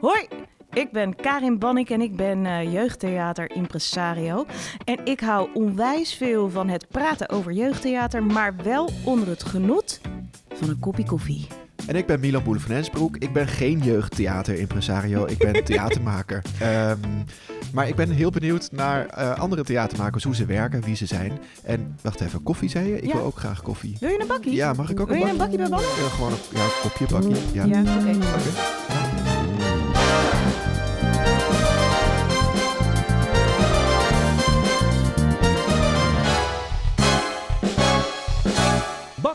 Hoi, ik ben Karin Bannik en ik ben uh, jeugdtheater impresario. En ik hou onwijs veel van het praten over jeugdtheater, maar wel onder het genot van een kopje koffie. En ik ben Milan Boele van Hensbroek. Ik ben geen jeugdtheater-impresario. Ik ben theatermaker. Um, maar ik ben heel benieuwd naar uh, andere theatermakers, hoe ze werken, wie ze zijn. En wacht even, koffie zei je? Ik wil ook graag koffie. Wil je een bakkie? Ja, mag ik ook wil een bakkie? Wil je een bakkie bij Ja, gewoon een, ja, een kopje bakkie. Ja, ja oké. Okay. okay.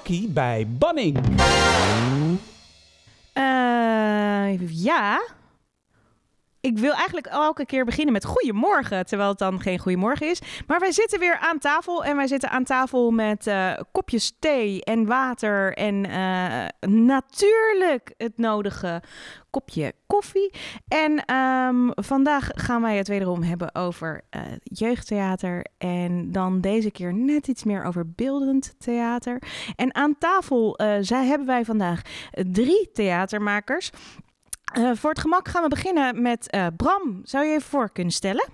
Bakkie bij Banning. Uh, ja. Ik wil eigenlijk elke keer beginnen met goedemorgen, terwijl het dan geen goedemorgen is. Maar wij zitten weer aan tafel en wij zitten aan tafel met uh, kopjes thee en water en uh, natuurlijk het nodige kopje koffie. En um, vandaag gaan wij het wederom hebben over uh, jeugdtheater en dan deze keer net iets meer over beeldend theater. En aan tafel zij hebben wij vandaag drie theatermakers. Uh, voor het gemak gaan we beginnen met uh, Bram. Zou je je voor kunnen stellen?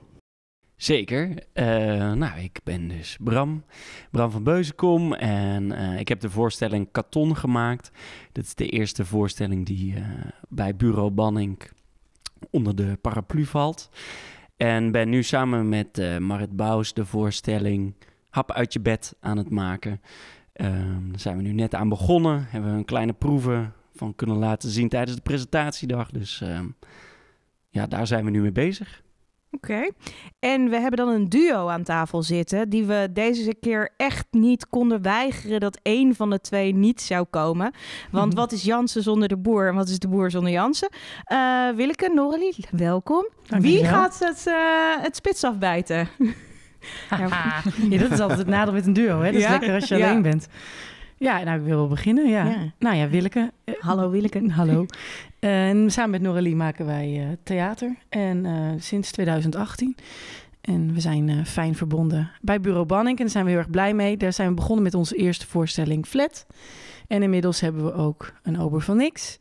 Zeker. Uh, nou, ik ben dus Bram, Bram van Beuzenkom en ik heb de voorstelling Katon gemaakt. Dit is de eerste voorstelling die bij Bureau Banning onder de paraplu valt. En ben nu samen met Marit Bouws de voorstelling Hap uit je bed aan het maken. Ehm, daar zijn we nu net aan begonnen, hebben we een kleine proeven van kunnen laten zien tijdens de presentatiedag. Dus uh, ja, daar zijn we nu mee bezig. Oké. Okay. En we hebben dan een duo aan tafel zitten, die we deze keer echt niet konden weigeren dat één van de twee niet zou komen. Want wat is Jansen zonder de boer en wat is de boer zonder Jansen? Uh, Willeke, Noralie, welkom. Wie gaat het, uh, het spits afbijten? ja, dat is altijd het nadeel met een duo, hè? Dat is ja? lekker als je ja. alleen bent. Ja, nou, ik wil wel beginnen, ja. ja. Nou ja, Willeke. Hallo Willeke. Hallo. En samen met Noralie maken wij uh, theater. En uh, sinds 2018. En we zijn uh, fijn verbonden bij Bureau Banning. En daar zijn we heel erg blij mee. Daar zijn we begonnen met onze eerste voorstelling Flat. En inmiddels hebben we ook een Ober van Niks.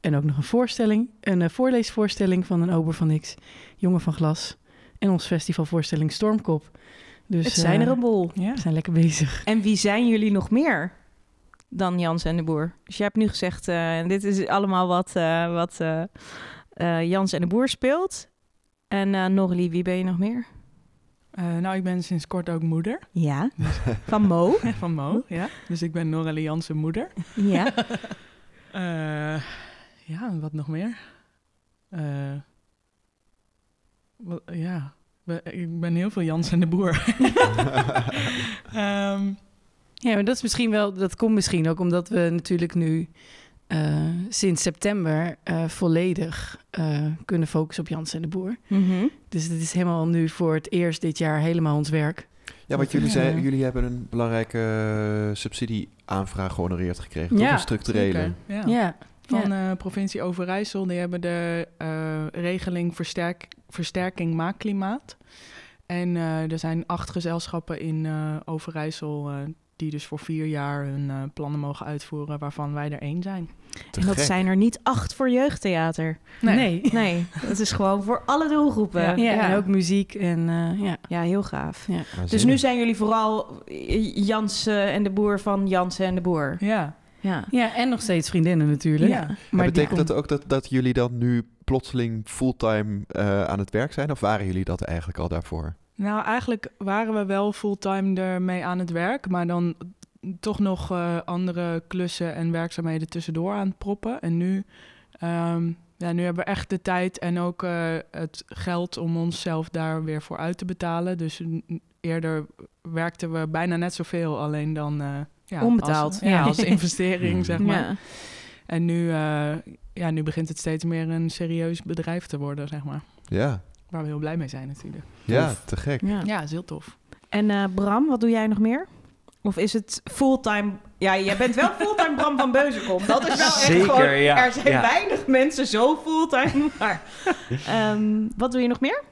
En ook nog een voorstelling. Een voorleesvoorstelling van een Ober van Niks. Jongen van Glas. En ons festivalvoorstelling Stormkop. Dus, het zijn er een bol. Ja. We zijn lekker bezig. En wie zijn jullie nog meer? Dan Jans en de Boer. Dus je hebt nu gezegd, uh, dit is allemaal wat, uh, wat uh, Jans en de Boer speelt. En uh, Norlie, wie ben je nog meer? nou, ik ben sinds kort ook moeder. Ja, van Mo. van Mo, ja. Dus ik ben Noralie Jansen moeder. Ja. ja, wat nog meer? Wat, ja, ik ben heel veel Jans en de Boer. um, Ja, maar dat is misschien wel, dat komt misschien ook omdat we natuurlijk nu uh, sinds september uh, volledig uh, kunnen focussen op Jans en de Boer. Mm -hmm. Dus het is helemaal nu voor het eerst dit jaar helemaal ons werk. Ja, want jullie, zei, jullie hebben een belangrijke subsidieaanvraag gehonoreerd gekregen, ja, een structurele. Ja. ja. Van ja. provincie Overijssel, die hebben de regeling versterk, versterking maakklimaat. En er zijn acht gezelschappen in Overijssel die dus voor vier jaar hun uh, plannen mogen uitvoeren, waarvan wij er één zijn. Te en dat gek. zijn er niet acht voor jeugdtheater. Nee. Nee, nee dat is gewoon voor alle doelgroepen. Ja, ja, ja. en ook muziek en uh, ja. Ja, heel gaaf. Ja. Dus nu zijn jullie vooral Jansen en de Boer van Jansen en de Boer. Ja. Ja. ja, en nog steeds vriendinnen natuurlijk. Ja. Maar betekent dat ook dat, dat jullie dan nu plotseling fulltime uh, aan het werk zijn? Of waren jullie dat eigenlijk al daarvoor? Nou, eigenlijk waren we wel fulltime ermee aan het werk, maar dan toch nog uh, andere klussen en werkzaamheden tussendoor aan het proppen. En nu, um, ja, nu hebben we echt de tijd en ook uh, het geld om onszelf daar weer voor uit te betalen. Dus eerder werkten we bijna net zoveel, alleen dan uh, ja, onbetaald. Als, ja, als investering, zeg maar. Ja. En nu, ja, nu begint het steeds meer een serieus bedrijf te worden, zeg maar. Ja, Waar we heel blij mee zijn natuurlijk. Ja, te gek. Ja, ja is heel tof. En uh, Bram, wat doe jij nog meer? Of is het fulltime? Ja, jij bent wel fulltime Bram van Beuzenkom. Dat is wel echt Zeker, gewoon... Ja, er zijn ja. weinig mensen zo fulltime. Maar um, wat doe je nog meer?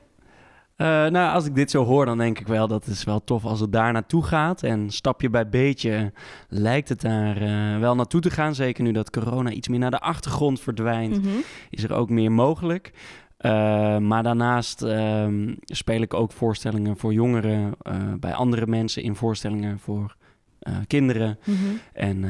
Eh, nou, als ik dit zo hoor, dan denk ik wel dat het is wel tof als het daar naartoe gaat. En stapje bij beetje lijkt het daar eh, wel naartoe te gaan. Zeker nu dat corona iets meer naar de achtergrond verdwijnt, Mhm. is er ook meer mogelijk. Eh, maar daarnaast ehm, speel ik ook voorstellingen voor jongeren, eh, bij andere mensen in voorstellingen voor eh, kinderen. Mhm. En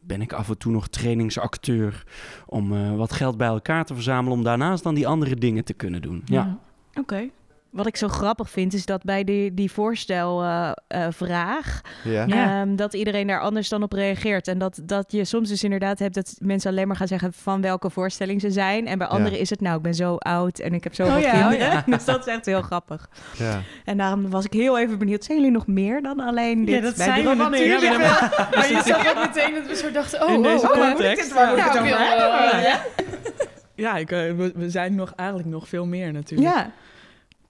ben ik af en toe nog trainingsacteur om wat geld bij elkaar te verzamelen om daarnaast dan die andere dingen te kunnen doen. Ja. Oké. Wat ik zo grappig vind, is dat bij die, die voorstelvraag... Ja. Ja. Ehm, dat iedereen daar anders dan op reageert. En dat, dat je soms dus inderdaad hebt dat mensen alleen maar gaan zeggen van welke voorstelling ze zijn. En bij anderen is het nou, ik ben zo oud en ik heb zoveel Oh ja, kinderen. oh ja. Dus dat is echt heel grappig. ja. En daarom was ik heel even benieuwd, zijn jullie nog meer dan alleen dit? Ja, dat bij zijn we natuurlijk Ja, wel. Maar je zag ook meteen dat we soort dachten, oh, In deze oh, oh, context. waar ik eh, ja. Ja, ik, eh, we, we zijn nog eigenlijk nog veel meer natuurlijk. Ja,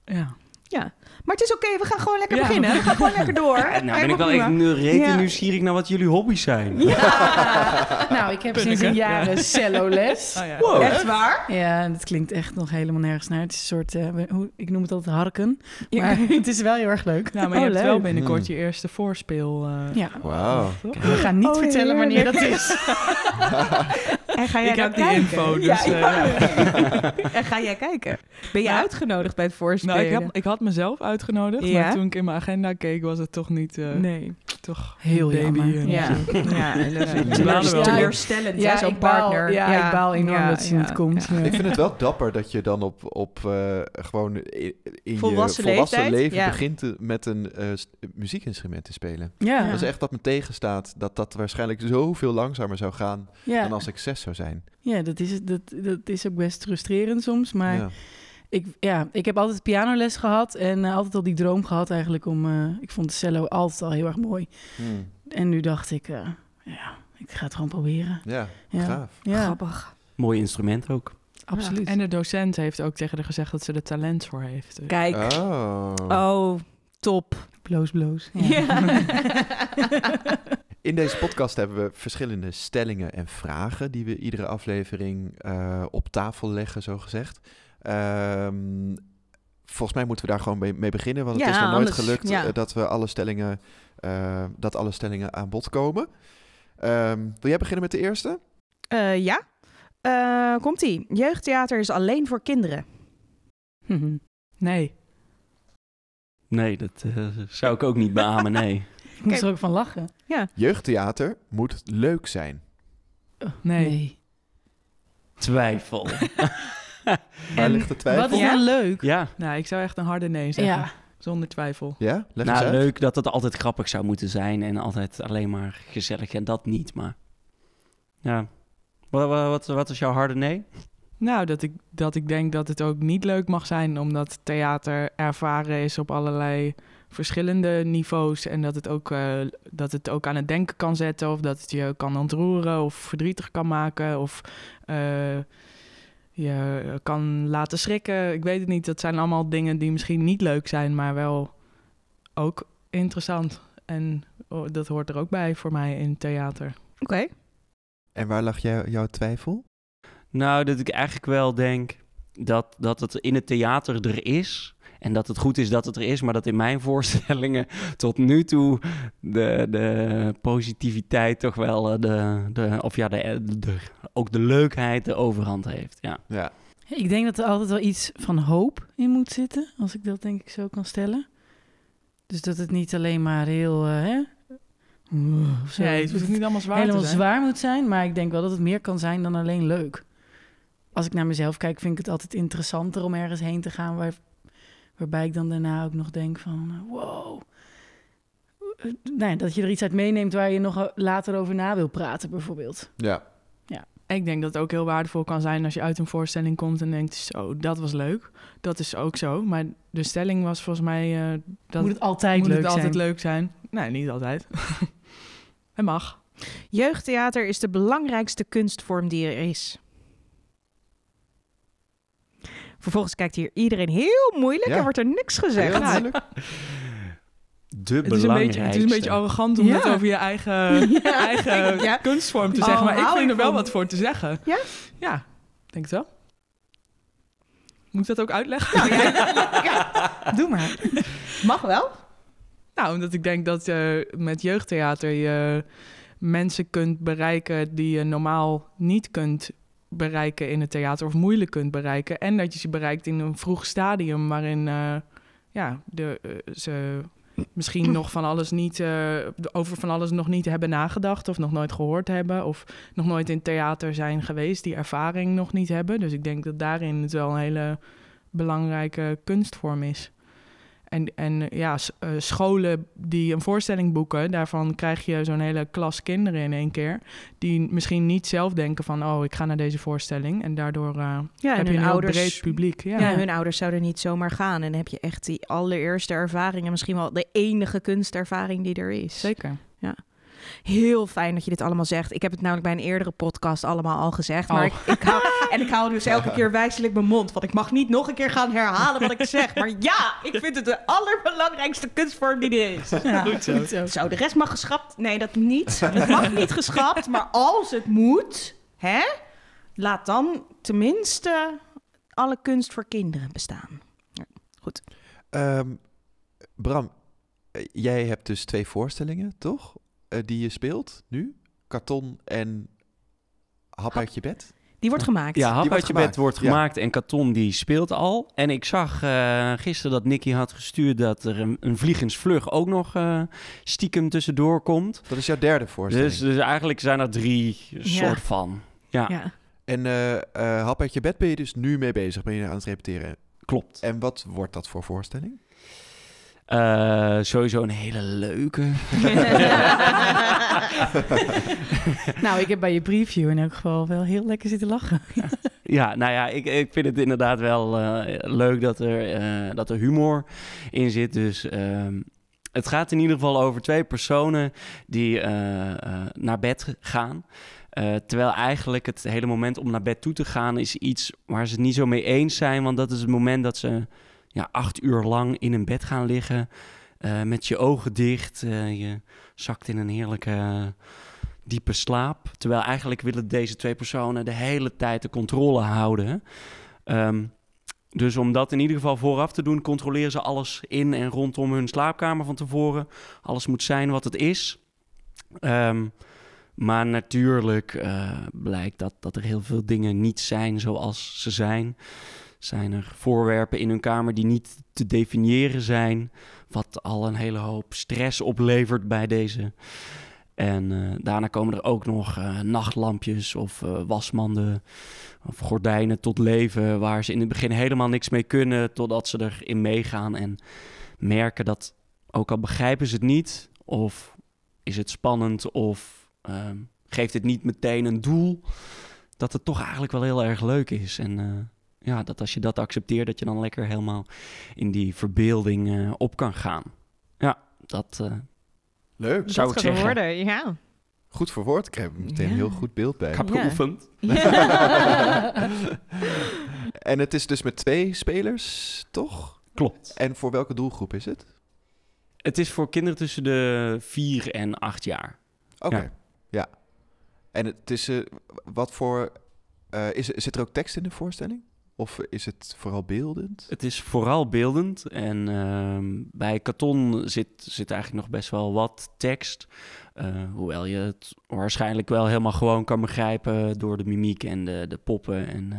Ja. Ja. Maar het is oké, we gaan gewoon lekker Ja. beginnen. We gaan gewoon lekker door. Ja, nou ben ik wel echt nu rete Ja. nieuwsgierig naar wat jullie hobby's zijn. Nou, ik heb Punneke, sinds een ja. jaren cello-les. Oh, ja. Wow. Echt waar? Ja, en dat klinkt echt nog helemaal nergens naar. Het is een soort, eh, hoe, ik noem het altijd harken. Ja. Maar het is wel heel erg leuk. Nou, maar je Oh, hebt wel binnenkort je eerste voorspeel. eh, Ja, Wauw. we gaan niet Oh, vertellen wanneer dat is. En ga jij Ik dan heb die kijken? info, dus, Ja, eh, ja. en ga jij kijken? Ben je uitgenodigd bij het voorspelen? Nou, ik, heb, ik had mezelf uitgenodigd, Ja? maar toen ik in mijn agenda keek, was het toch niet eh, Nee. toch Heel baby. jammer. en Ja, zo. ja en dat is Ja, wel. teleurstellend, Ja, zo'n ik baal- partner. ja, ik baal enorm ja, dat ze ja, niet komt. ja. Ja. Ik vind het wel dapper dat je dan op, op eh, gewoon in, in Volwassen je volwassen leeftijd, leven ja. begint te- met een eh, muziekinstrument te spelen. Ja. Dat is echt wat me tegenstaat, dat dat waarschijnlijk zoveel langzamer zou gaan Ja. dan als ik zes zou zijn. Ja, dat is, het- dat, dat is ook best frustrerend soms. Maar Ja. Ik, ja, ik heb altijd pianoles gehad en eh, altijd al die droom gehad eigenlijk om... eh, ik vond de cello altijd al heel erg mooi. Hmm. En nu dacht ik, eh, ja, ik ga het gewoon proberen. ja, Ja. gaaf. Ja, Grappig. Mooi instrument ook. absoluut. En de docent heeft ook tegen haar gezegd dat ze er talent voor heeft. Dus- Kijk. Oh. Oh, top. bloos, bloos. Ja. In deze podcast hebben we verschillende stellingen en vragen die we iedere aflevering eh, op tafel leggen, zo gezegd. Ehm, volgens mij moeten we daar gewoon mee, beginnen, want het Ja, is nog nooit anders- gelukt ja. eh, dat we alle stellingen, eh, dat alle stellingen aan bod komen. Ehm, wil jij beginnen met de eerste? Eh, ja. Eh, Komt-ie. Jeugdtheater is alleen voor kinderen. Nee. Nee, dat zou ik ook niet beamen, nee. ik moest er ook van lachen. Jeugdtheater moet leuk zijn. Nee. Twijfel. Waar En ligt de twijfel? Wat is Ja? nou leuk? Ja, Nou, ik zou echt een harde nee zeggen. Ja, Zonder twijfel. Ja, leg eens nou uit. leuk dat het altijd grappig zou moeten zijn en altijd alleen maar gezellig en dat niet, maar... Ja. Wat, wat, wat, wat is jouw harde nee? Nou, dat ik, dat ik denk dat het ook niet leuk mag zijn, omdat theater ervaren is op allerlei verschillende niveaus. En dat het ook, eh, dat het ook aan het denken kan zetten, of dat het je kan ontroeren, of verdrietig kan maken, of eh, je kan laten schrikken. Ik weet het niet. Dat zijn allemaal dingen die misschien niet leuk zijn, maar wel ook interessant. En oh, dat hoort er ook bij voor mij in theater. Oké. En waar lag jij, jouw twijfel? Nou, dat ik eigenlijk wel denk dat, dat het in het theater er is. En dat het goed is dat het er is, maar dat in mijn voorstellingen tot nu toe de, de positiviteit toch wel eh, de, de of ja, de, de, ook de leukheid de overhand heeft. Ja. Ja. ik denk dat er altijd wel iets van hoop in moet zitten, als ik dat denk ik zo kan stellen. Dus dat het niet alleen maar heel, eh, hè? Of zo. Nee, het hoeft niet allemaal zwaar helemaal te zijn. zwaar moet zijn, maar ik denk wel dat het meer kan zijn dan alleen leuk. Als ik naar mezelf kijk, vind ik het altijd interessanter om ergens heen te gaan waar, waarbij ik dan daarna ook nog denk van, eh, wow. Eh, Nee, dat je er iets uit meeneemt waar je nog later over na wil praten, bijvoorbeeld. Ja. Ik denk dat het ook heel waardevol kan zijn als je uit een voorstelling komt en denkt, zo, dat was leuk. Dat is ook zo. Maar de stelling was volgens mij eh, dat moet het altijd moet leuk het zijn. altijd leuk zijn. Nee, niet altijd. het mag. Jeugdtheater is de belangrijkste kunstvorm die er is. Vervolgens kijkt hier iedereen heel moeilijk Ja. en wordt er niks gezegd. Moeilijk. De Het is, een beetje, het is een beetje arrogant om Ja. het over je eigen, Ja, eigen ja. kunstvorm te Oh, zeggen. Maar ik hou vind er wel van. wat voor te zeggen. Ja? Ja, denk het wel. Moet ik dat ook uitleggen? Nou, ja, Doe maar. mag wel. Nou, omdat ik denk dat je met jeugdtheater je mensen kunt bereiken die je normaal niet kunt bereiken in het theater of moeilijk kunt bereiken. En dat je ze bereikt in een vroeg stadium waarin eh, ja, de, eh, ze misschien nog van alles niet, eh, over van alles nog niet hebben nagedacht of nog nooit gehoord hebben of nog nooit in theater zijn geweest, die ervaring nog niet hebben. Dus ik denk dat daarin het wel een hele belangrijke kunstvorm is. En, en ja, eh, scholen die een voorstelling boeken, daarvan krijg je zo'n hele klas kinderen in één keer. Die misschien niet zelf denken van, oh, ik ga naar deze voorstelling. En daardoor Ja, heb en je een heel ouders, breed publiek. Ja. ja. hun ouders zouden niet zomaar gaan. En dan heb je echt die allereerste ervaring en misschien wel de enige kunstervaring die er is. Zeker. Heel fijn dat je dit allemaal zegt. Ik heb het namelijk bij een eerdere podcast allemaal al gezegd. Maar Oh. ik, ik hou, en ik hou dus elke keer wijselijk mijn mond. Want ik mag niet nog een keer gaan herhalen wat ik zeg. Maar ja, ik vind het de allerbelangrijkste kunstvorm die er is. Goed zo. Zo, de rest mag geschrapt. Nee, dat niet. Het mag niet geschrapt. Maar als het moet, hè, laat dan tenminste alle kunst voor kinderen bestaan. Ehm, Bram, eh, jij hebt dus twee voorstellingen, toch? Eh, die je speelt nu. Karton en Hap uit je bed. Die wordt gemaakt. Ja, Hap uit je gemaakt, bed wordt ja. gemaakt en Katon die speelt al. En ik zag eh, gisteren dat Nicky had gestuurd dat er een, een vliegensvlug ook nog eh, stiekem tussendoor komt. Dat is jouw derde voorstelling. Dus, dus eigenlijk zijn er drie soort van. Ja, Ja. En eh eh, Hap uit je bed ben je dus nu mee bezig, ben je aan het repeteren. klopt. En wat wordt dat voor voorstelling? Eh, sowieso een hele leuke. Nou, ik heb bij je preview in elk geval wel heel lekker zitten lachen. Ja, nou ja, ik, ik vind het inderdaad wel eh, leuk dat er, eh, dat er humor in zit. Dus ehm, het gaat in ieder geval over twee personen die naar bed gaan. Terwijl eigenlijk het hele moment om naar bed toe te gaan is iets waar ze het niet zo mee eens zijn. Want dat is het moment dat ze ja, acht uur lang in een bed gaan liggen. eh, met je ogen dicht. eh, je zakt in een heerlijke eh, diepe slaap. Terwijl eigenlijk willen deze twee personen de hele tijd de controle houden. Ehm, dus om dat in ieder geval vooraf te doen, controleren ze alles in en rondom hun slaapkamer van tevoren. Alles moet zijn wat het is. Ehm, maar natuurlijk blijkt dat, dat er heel veel dingen niet zijn zoals ze zijn. Zijn er voorwerpen in hun kamer die niet te definiëren zijn, wat al een hele hoop stress oplevert bij deze. En eh, daarna komen er ook nog eh, nachtlampjes of eh, wasmanden of gordijnen tot leven, waar ze in het begin helemaal niks mee kunnen, totdat ze erin meegaan en merken dat, ook al begrijpen ze het niet, of is het spannend, of ehm, geeft het niet meteen een doel, dat het toch eigenlijk wel heel erg leuk is. En ja, dat als je dat accepteert, dat je dan lekker helemaal in die verbeelding eh, op kan gaan. Ja, dat eh, Leuk. zou dat ik zeggen. worden, ja. Goed verwoord. Ik heb meteen Ja. een heel goed beeld bij. Ik heb Ja. geoefend. en het is dus met twee spelers, toch? Klopt. En voor welke doelgroep is het? Het is voor kinderen tussen de 4 en 8 jaar. Oké, Ja. ja. En het is, eh, wat voor, eh, is, zit er ook tekst in de voorstelling? Of is het vooral beeldend? Het is vooral beeldend en ehm, bij Katon zit, zit eigenlijk nog best wel wat tekst. Eh, hoewel je het waarschijnlijk wel helemaal gewoon kan begrijpen door de mimiek en de, de poppen en eh,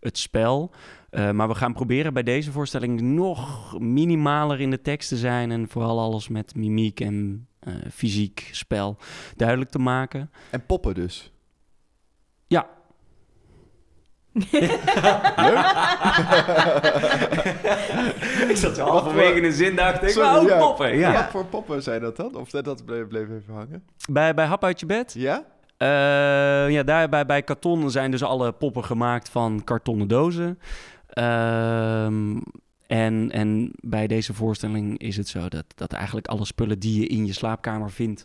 het spel. Eh, maar we gaan proberen bij deze voorstelling nog minimaler in de tekst te zijn en vooral alles met mimiek en fysiek spel duidelijk te maken. En poppen dus. Ja. Ik zat zo halverwege een zin, dacht ik, Sorry, ja. poppen. Ja. Wat voor poppen zijn dat dan? Of dat- dat bleef, bleef even hangen? Bij, bij Hap uit je bed? Ja? Eh, ja, daar bij, bij karton zijn dus alle poppen gemaakt van kartonnen dozen. Ehm, en, en bij deze voorstelling is het zo dat, dat eigenlijk alle spullen die je in je slaapkamer vindt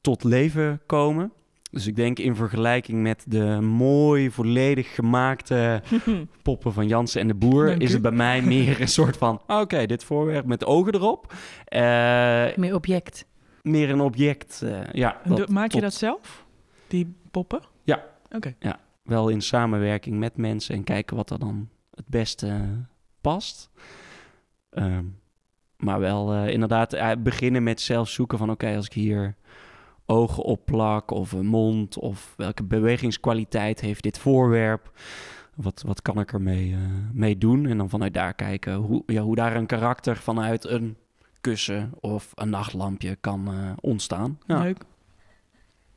tot leven komen. Dus ik denk in vergelijking met de mooi, volledig gemaakte poppen van Jansen en de Boer... Is het bij mij meer een soort van... oké, dit voorwerp met ogen erop. Eh, Meer object. meer een object, eh, ja. Dat Maak je tot- dat zelf? Die poppen? Ja. Oké. wel in samenwerking met mensen en kijken wat er dan het beste past. Ehm, maar wel eh, inderdaad beginnen met zelf zoeken van oké, als ik hier ogen opplak of een mond of welke bewegingskwaliteit heeft dit voorwerp. Wat, wat kan ik ermee uh, mee doen? En dan vanuit daar kijken hoe, ja, hoe daar een karakter vanuit een kussen of een nachtlampje kan uh, ontstaan. Leuk.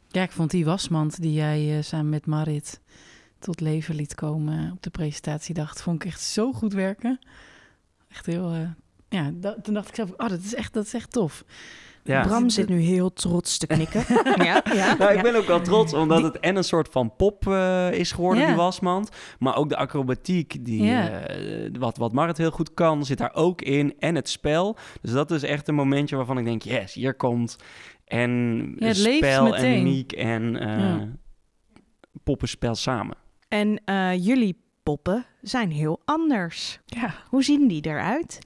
Ja, ik vond die wasmand die jij uh, samen met Marit tot leven liet komen op de presentatiedag, vond ik echt zo goed werken. Echt heel, ja, dat, toen dacht ik zelf, oh, dat is echt, dat is echt tof. Ja. Bram zit nu heel trots te knikken. ja, ja, nou, ik ja. ben ook wel trots, omdat het en een soort van pop uh, is geworden, ja. die wasmand. Maar ook de acrobatiek, die, ja. uh, wat, wat Marit heel goed kan, zit daar ook in. En het spel. Dus dat is echt een momentje waarvan ik denk, yes, hier komt en spel en mimiek en uh, poppenspel samen. En jullie poppen zijn heel anders. Ja. Hoe zien die eruit?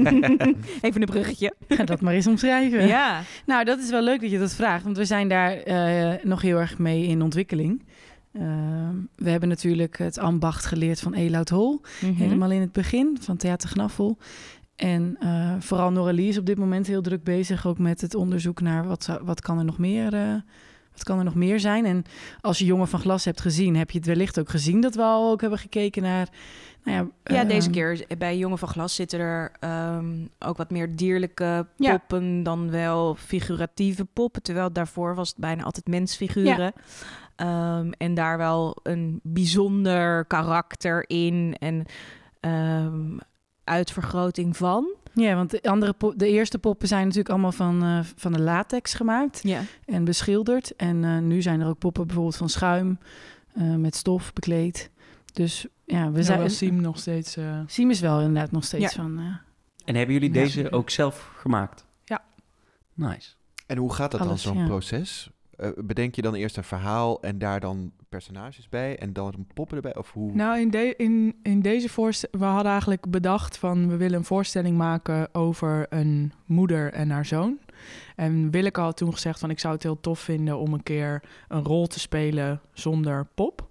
Even een bruggetje. Ga dat maar eens omschrijven. Ja. Nou, dat is wel leuk dat je dat vraagt, want we zijn daar uh, nog heel erg mee in ontwikkeling. Uh, we hebben natuurlijk het ambacht geleerd van Elout Hol, mm -hmm. helemaal in het begin van Theater Gnaffel. En uh, vooral Noralie is op dit moment heel druk bezig, ook met het onderzoek naar wat, wat kan er nog meer uh, wat kan er nog meer zijn? En als je Jongen van Glas hebt gezien, heb je het wellicht ook gezien dat we al ook hebben gekeken naar. Nou ja, ja, uh, deze keer bij Jongen van Glas zitten er um, ook wat meer dierlijke poppen ja. dan wel figuratieve poppen. Terwijl daarvoor was het bijna altijd mensfiguren. Ja. Um, en daar wel een bijzonder karakter in en um, uitvergroting van. Ja, want de, andere de eerste poppen zijn natuurlijk allemaal van, uh, van de latex gemaakt ja. en beschilderd. En uh, nu zijn er ook poppen bijvoorbeeld van schuim uh, met stof bekleed. Dus ja, we ja, zijn. Siem nog steeds. Siem is wel inderdaad nog steeds ja. van. en hebben jullie deze ook zelf gemaakt? Ja. Nice. En hoe gaat dat Alles, dan, zo'n ja. proces? Uh, bedenk je dan eerst een verhaal en daar dan personages bij en dan poppen erbij? Of hoe? Nou, in, de, in, in deze voorstelling, we hadden eigenlijk bedacht van we willen een voorstelling maken over een moeder en haar zoon. En Willeke had toen gezegd van ik zou het heel tof vinden om een keer een rol te spelen zonder pop.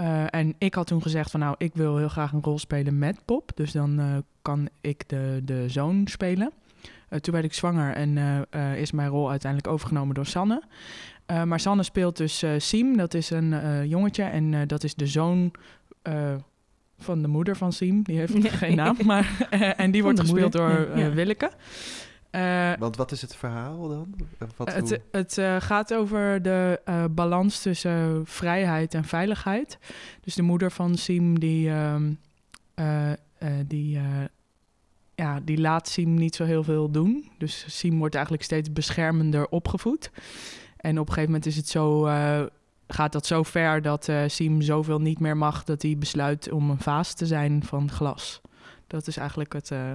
Uh, en ik had toen gezegd van nou, ik wil heel graag een rol spelen met pop. Dus dan uh, kan ik de, de zoon spelen. Uh, toen werd ik zwanger en uh, is mijn rol uiteindelijk overgenomen door Sanne. Uh, maar Sanne speelt dus Siem, dat is een jongetje en dat is de zoon van de moeder van Siem. Die heeft geen naam, maar en die wordt gespeeld door ja. Willeke. Want wat is het verhaal dan? Wat, het het gaat over de balans tussen vrijheid en veiligheid. Dus de moeder van Siem die... ehm, die ja, die laat Siem niet zo heel veel doen. Dus Siem wordt eigenlijk steeds beschermender opgevoed. En op een gegeven moment is het zo, uh, gaat dat zo ver dat uh, Siem zoveel niet meer mag... dat hij besluit om een vaas te zijn van glas. Dat is eigenlijk het uh,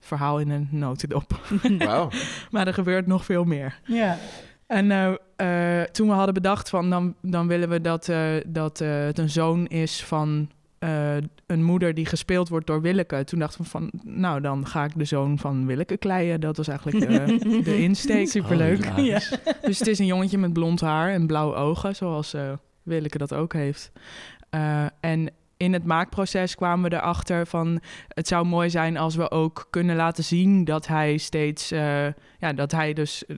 verhaal in een notendop. Wow. maar er gebeurt nog veel meer. Ja. En toen we hadden bedacht van dan, dan willen we dat, dat het een zoon is van uh, een moeder die gespeeld wordt door Willeke. Toen dachten we van, nou, dan ga ik de zoon van Willeke kleien. Dat was eigenlijk de, de insteek. Superleuk. Oh, ja. Dus het is een jongetje met blond haar en blauwe ogen, zoals uh, Willeke dat ook heeft. Uh, en in het maakproces kwamen we erachter van... het zou mooi zijn als we ook kunnen laten zien dat hij steeds... Uh, ja, dat hij dus uh,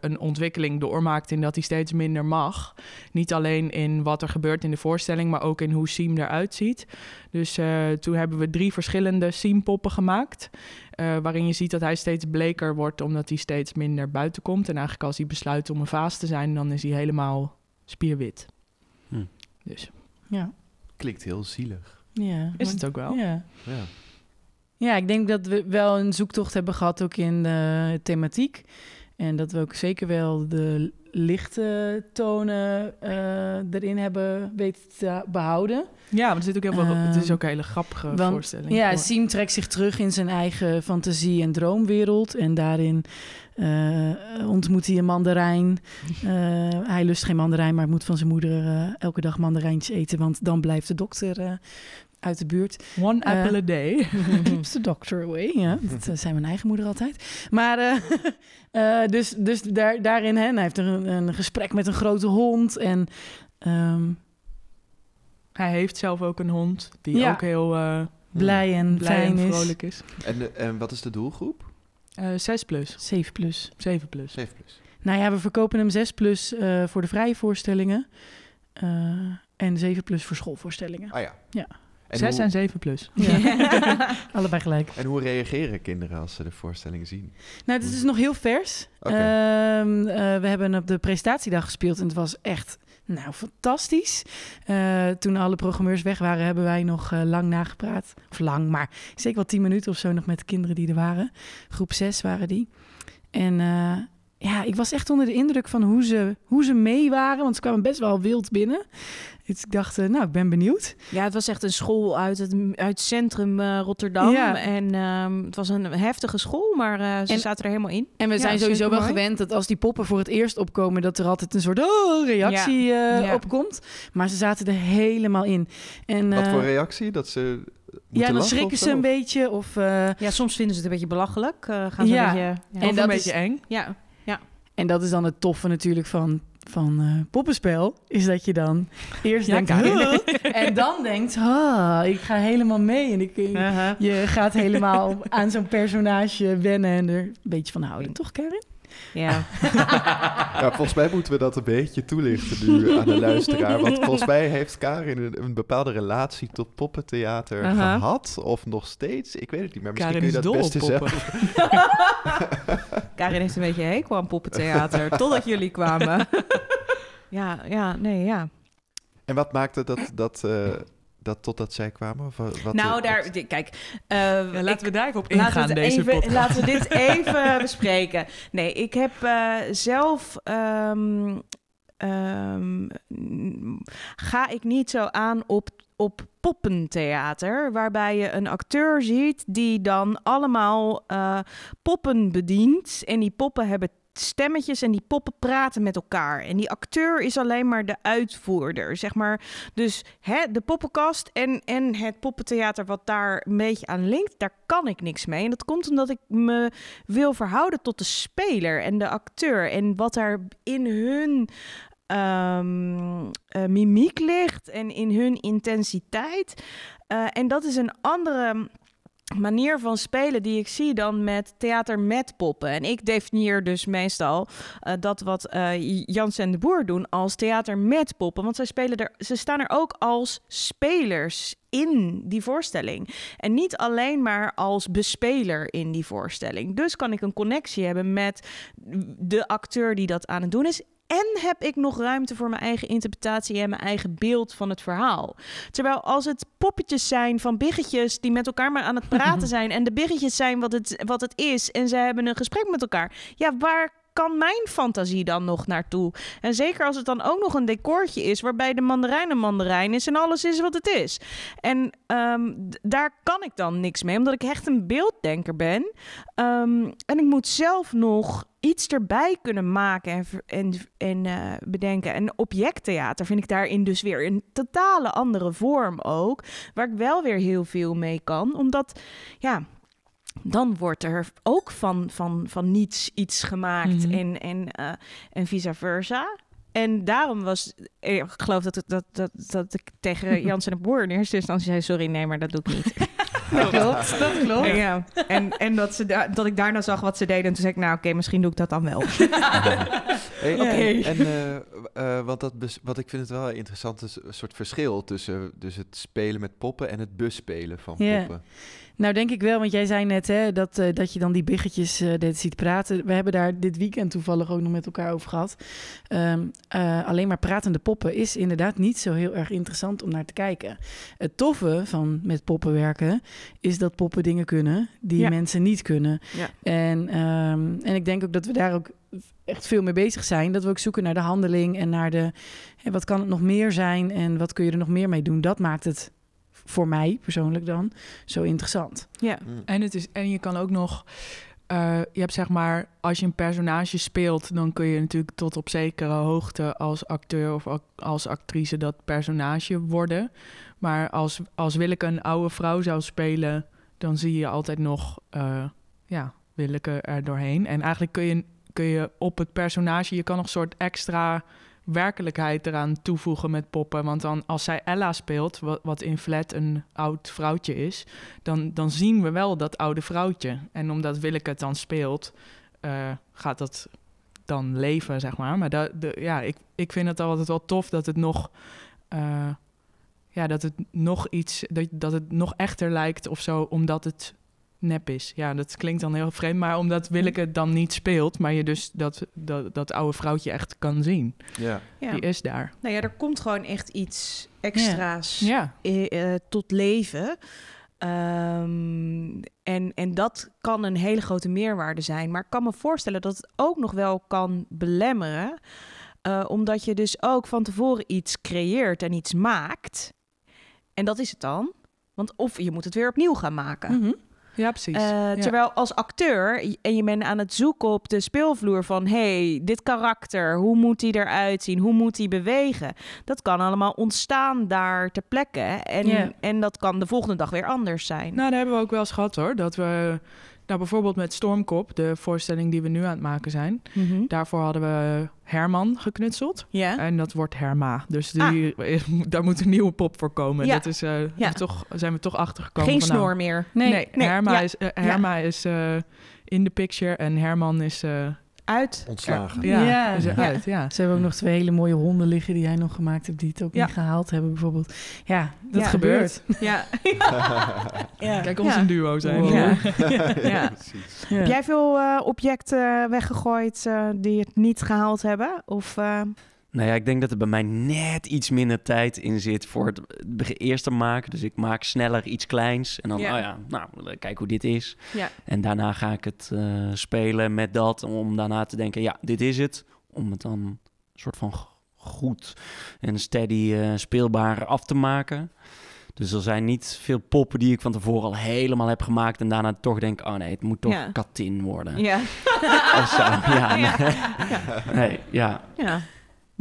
een ontwikkeling doormaakt in dat hij steeds minder mag. Niet alleen in wat er gebeurt in de voorstelling... maar ook in hoe Siem eruit ziet. Dus uh, toen hebben we drie verschillende Siem-poppen gemaakt... waarin je ziet dat hij steeds bleker wordt... omdat hij steeds minder buiten komt. En eigenlijk als hij besluit om een vaas te zijn... dan is hij helemaal spierwit. Hm. Dus... Ja. Klinkt heel zielig. Ja, is het ook wel. Ja. Ja. ja, ik denk dat we wel een zoektocht hebben gehad ook in de thematiek. En dat we ook zeker wel de lichte tonen uh, erin hebben weten te behouden. Ja, maar er zit ook heel veel, uh, het is ook een hele grappige want, voorstelling. Ja, Siem trekt zich terug in zijn eigen fantasie- en droomwereld. En daarin uh, ontmoet hij een mandarijn. hij lust geen mandarijn, maar moet van zijn moeder elke dag mandarijntjes eten. Want dan blijft de dokter uit de buurt. One apple a day. keeps the doctor away. Ja, dat zei mijn eigen moeder altijd. Maar uh, uh, dus, dus daar, daarin, hè, hij heeft een, een gesprek met een grote hond. En um, Hij heeft zelf ook een hond die Ja. ook heel eh, Blij en blij fijn en vrolijk is. En, de- en wat is de doelgroep? Eh 6 plus, 7 plus. 7 plus. 7 plus. Nou ja, we verkopen hem 6 plus eh, voor de vrije voorstellingen. eh, en 7 plus voor schoolvoorstellingen. Ah ja. Ja. En 6 hoe, en 7 plus. Ja. Allebei gelijk. en hoe reageren kinderen als ze de voorstelling zien? Nou, het is dus nog heel vers. Ehm, eh, we hebben op de presentatiedag gespeeld en het was echt nou, fantastisch. Eh, toen alle programmeurs weg waren, hebben wij nog eh, lang nagepraat. Of lang, maar zeker wel tien minuten of zo nog met de kinderen die er waren. Groep 6 waren die. En eh, ja, ik was echt onder de indruk van hoe ze, hoe ze mee waren, want ze kwamen best wel wild binnen. Dus ik dacht, eh, nou, ik ben benieuwd. Ja, het was echt een school uit het, uit centrum eh, Rotterdam. Ja. En ehm, het was een heftige school, maar eh, ze En- zaten er helemaal in. En we Ja, zijn sowieso wel mooi. gewend dat als die poppen voor het eerst opkomen, dat er altijd een soort oh, reactie eh, Ja. opkomt. Maar ze zaten er helemaal in. En, Wat voor reactie? Dat ze moeten ja, dan schrikken ze een beetje. Of, eh, Ja, soms vinden ze het een beetje belachelijk. eh, gaan ze Ja. een beetje... Ja. En dat een is- beetje eng. ja. En dat is dan het toffe natuurlijk van, van eh, poppenspel. Is dat je dan eerst Ja, denkt, huh? en dan denkt, ah, ik ga helemaal mee. En ik, Uh-huh. je gaat helemaal aan zo'n personage wennen en er een beetje van houden. Toch, Karin? Ja. Ja, volgens mij moeten we dat een beetje toelichten nu aan de luisteraar. Want volgens mij heeft Karin een, een bepaalde relatie tot poppentheater gehad. Of nog steeds. Ik weet het niet, maar misschien Karin kun je dat beste zelf. Karin heeft een beetje hekel aan poppentheater, totdat jullie kwamen. ja, ja, nee, ja. En wat maakte dat, dat, eh, dat totdat zij kwamen? Of wat, nou, wat- daar, kijk. eh, Ja, ik- laten we daar even op Laten ingaan, we, het deze even, podcast. laten we dit even bespreken. Nee, ik heb eh, zelf. ehm, ehm, ga ik niet zo aan op, op poppentheater, waarbij je een acteur ziet die dan allemaal eh, poppen bedient. En die poppen hebben stemmetjes en die poppen praten met elkaar. En die acteur is alleen maar de uitvoerder, zeg maar. Dus hè, de poppenkast en, en het poppentheater wat daar een beetje aan linkt, daar kan ik niks mee. En dat komt omdat ik me wil verhouden tot de speler en de acteur. En wat er in hun ehm, eh, mimiek ligt en in hun intensiteit. Eh, en dat is een andere manier van spelen die ik zie dan met theater met poppen. En ik definieer dus meestal eh, dat wat eh Jans en de Boer doen als theater met poppen. Want zij spelen er, ze staan er ook als spelers in die voorstelling. En niet alleen maar als bespeler in die voorstelling. Dus kan ik een connectie hebben met de acteur die dat aan het doen is. En heb ik nog ruimte voor mijn eigen interpretatie en mijn eigen beeld van het verhaal. Terwijl als het poppetjes zijn van biggetjes die met elkaar maar aan het praten zijn. en de biggetjes zijn wat het, wat het is. en ze hebben een gesprek met elkaar. Ja, waar kan mijn fantasie dan nog naartoe? En zeker als het dan ook nog een decoortje is. waarbij de mandarijn een mandarijn is en alles is wat het is. En ehm, daar kan ik dan niks mee, omdat ik echt een beelddenker ben. Ehm, en ik moet zelf nog iets erbij kunnen maken en, en, en eh, bedenken. En objecttheater vind ik daarin dus weer een totale andere vorm ook. Waar ik wel weer heel veel mee kan. Omdat, ja, dan wordt er ook van, van, van niets iets gemaakt Mhm. en, en, eh, en vice versa. En daarom was, eh, ik geloof dat, het- dat, dat, dat ik tegen Jans en de Boer in eerste instantie zei, sorry, nee, maar dat doe ik niet. Dat klopt, dat klopt. En, ja. en, en dat, ze da- dat ik daarna zag wat ze deden. En toen zei ik, nou oké, misschien doe ik dat dan wel. Hey, Oké. En, en eh, want dat wat ik vind het wel interessant is een soort verschil tussen dus het spelen met poppen en het bespelen van Ja. poppen. Nou, denk ik wel, want jij zei net hè, dat, eh, dat je dan die biggetjes eh dit ziet praten. We hebben daar dit weekend toevallig ook nog met elkaar over gehad. Ehm, eh, alleen maar pratende poppen is inderdaad niet zo heel erg interessant om naar te kijken. Het toffe van met poppen werken is dat poppen dingen kunnen die Ja. mensen niet kunnen. Ja. En, ehm, en ik denk ook dat we daar ook echt veel mee bezig zijn. Dat we ook zoeken naar de handeling en naar de... Hè, wat kan het nog meer zijn en wat kun je er nog meer mee doen? Dat maakt het voor mij persoonlijk dan zo interessant. Ja. Mm. En, het is, en je kan ook nog... eh, je hebt zeg maar, als je een personage speelt... dan kun je natuurlijk tot op zekere hoogte als acteur of als actrice dat personage worden. Maar als, als Willeke een oude vrouw zou spelen... dan zie je altijd nog eh, ja, Willeke er doorheen. En eigenlijk kun je, kun je op het personage... je kan nog een soort extra werkelijkheid eraan toevoegen met poppen. Want dan als zij Ella speelt, wat, in Flat een oud vrouwtje is, dan, dan zien we wel dat oude vrouwtje. En omdat Willeke het dan speelt, eh, gaat dat dan leven, zeg maar. Maar dat, ja, ik, ik vind het altijd wel tof dat het nog... eh, ja, dat het nog iets... Dat, dat het nog echter lijkt of zo, omdat het nep is. Ja, dat klinkt dan heel vreemd, maar omdat Willeke het dan niet speelt... maar je dus dat, dat, dat oude vrouwtje echt kan zien. Ja. Ja. Die is daar. Nou ja, er komt gewoon echt iets extra's Ja, i- eh, tot leven. Ehm, en, en dat kan een hele grote meerwaarde zijn. Maar ik kan me voorstellen dat het ook nog wel kan belemmeren. eh, omdat je dus ook van tevoren iets creëert en iets maakt. En dat is het dan. Want of je moet het weer opnieuw gaan maken. Mhm. Ja precies. Eh, Ja. Terwijl als acteur en je bent aan het zoeken op de speelvloer van hey, dit karakter, hoe moet die eruit zien, hoe moet die bewegen? Dat kan allemaal ontstaan daar ter plekke en, en dat kan de volgende dag weer anders zijn. Nou, dat hebben we ook wel eens gehad hoor. Dat we, nou bijvoorbeeld met Stormkop, de voorstelling die we nu aan het maken zijn. Mhm. Daarvoor hadden we Herman geknutseld. Ja. En dat wordt Herma. Dus die, daar moet een nieuwe pop voor komen. Ja. Dat is, eh, Ja. toch, zijn we toch achtergekomen. Geen nou, snor meer. Nee, Nee, nee, Herma is, eh, Herma is eh, in de picture en Herman is, eh, Uit. Ontslagen. ja, Ja. is Ja. eruit. Ja. Ze hebben ook nog twee hele mooie honden liggen die jij nog gemaakt hebt, die het ook Ja. niet gehaald hebben, bijvoorbeeld. Ja, dat Ja. gebeurt. Ja. ja. Kijk, ons ja. een duo zijn. Wow. Ja. ja. Ja. precies. Ja. Heb jij veel eh, objecten weggegooid eh, die het niet gehaald hebben? Of, eh, Nou ja, ik denk dat er bij mij net iets minder tijd in zit voor het eerste maken. Dus ik maak sneller iets kleins. En dan, Ja. oh ja, nou, kijk hoe dit is. Ja. En daarna ga ik het eh, spelen met dat. Om daarna te denken, ja, dit is het. Om het dan een soort van goed en steady eh, speelbaar af te maken. Dus er zijn niet veel poppen die ik van tevoren al helemaal heb gemaakt. En daarna toch denk, oh nee, het moet toch Ja. katin worden. ja. Of zo. Ja, Ja. nee. nee, ja.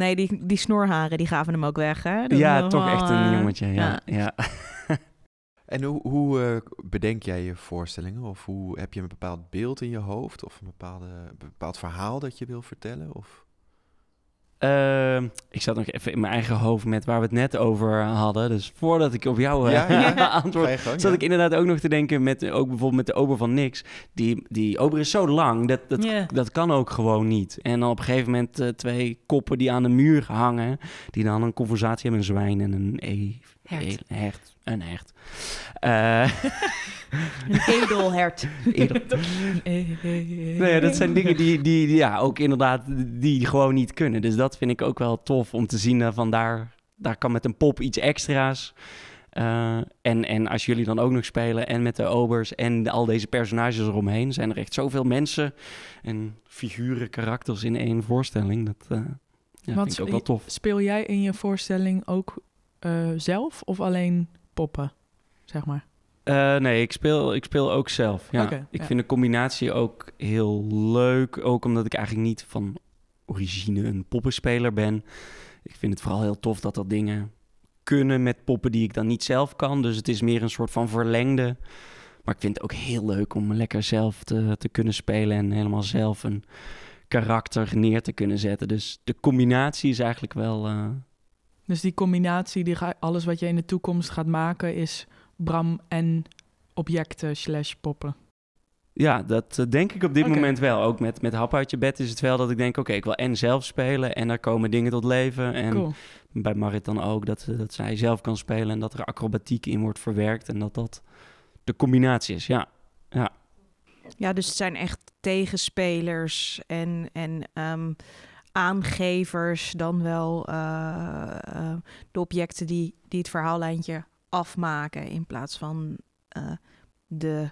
Nee, die, die snorharen die gaven hem ook weg, hè? Dat ja, toch wel, echt een eh, jongetje. Ja, ja. En hoe, hoe eh, bedenk jij je voorstellingen? Of hoe heb je een bepaald beeld in je hoofd? Of een, bepaalde, een bepaald verhaal dat je wil vertellen? Of... Ehm, ik zat nog even in mijn eigen hoofd met waar we het net over hadden. Dus voordat ik op jou eh, Ja, ja. antwoord, gang, zat ja. ik inderdaad ook nog te denken met ook bijvoorbeeld met de ober van niks. Die, die ober is zo lang, dat, dat, dat kan ook gewoon niet. En dan op een gegeven moment eh, twee koppen die aan de muur hangen, die dan een conversatie hebben, een zwijn en een e Hert. e- hert. Een hert. Eh, Een edelhert. eerder- Nee, dat zijn dingen die, die, die, ja, ook inderdaad die gewoon niet kunnen. Dus dat vind ik ook wel tof om te zien. eh, van daar, daar kan met een pop iets extra's. Eh, en, en als jullie dan ook nog spelen en met de obers en al deze personages eromheen, zijn er echt zoveel mensen en figuren, karakters in één voorstelling. Dat eh ja, vind ik ook wel tof. Speel jij in je voorstelling ook eh, zelf of alleen poppen, zeg maar? Eh, nee, ik speel, ik speel ook zelf. Ja. Ik ja. vind de combinatie ook heel leuk. Ook omdat ik eigenlijk niet van origine een poppenspeler ben. Ik vind het vooral heel tof dat er dingen kunnen met poppen die ik dan niet zelf kan. Dus het is meer een soort van verlengde. Maar ik vind het ook heel leuk om lekker zelf te, te kunnen spelen en helemaal zelf een karakter neer te kunnen zetten. Dus de combinatie is eigenlijk wel. eh, Dus die combinatie, die ga, alles wat je in de toekomst gaat maken, is Bram en objecten slash poppen. Ja, dat eh, denk ik op dit moment wel. Ook met, met Hap uit je bed is het wel dat ik denk... oké, ik wil en zelf spelen en er komen dingen tot leven. En Cool. bij Marit dan ook dat, eh, dat zij zelf kan spelen... en dat er acrobatiek in wordt verwerkt en dat dat de combinatie is, ja. Ja, dus het zijn echt tegenspelers en, en ehm, aangevers dan wel eh, eh, de objecten die, die het verhaallijntje afmaken in plaats van eh, de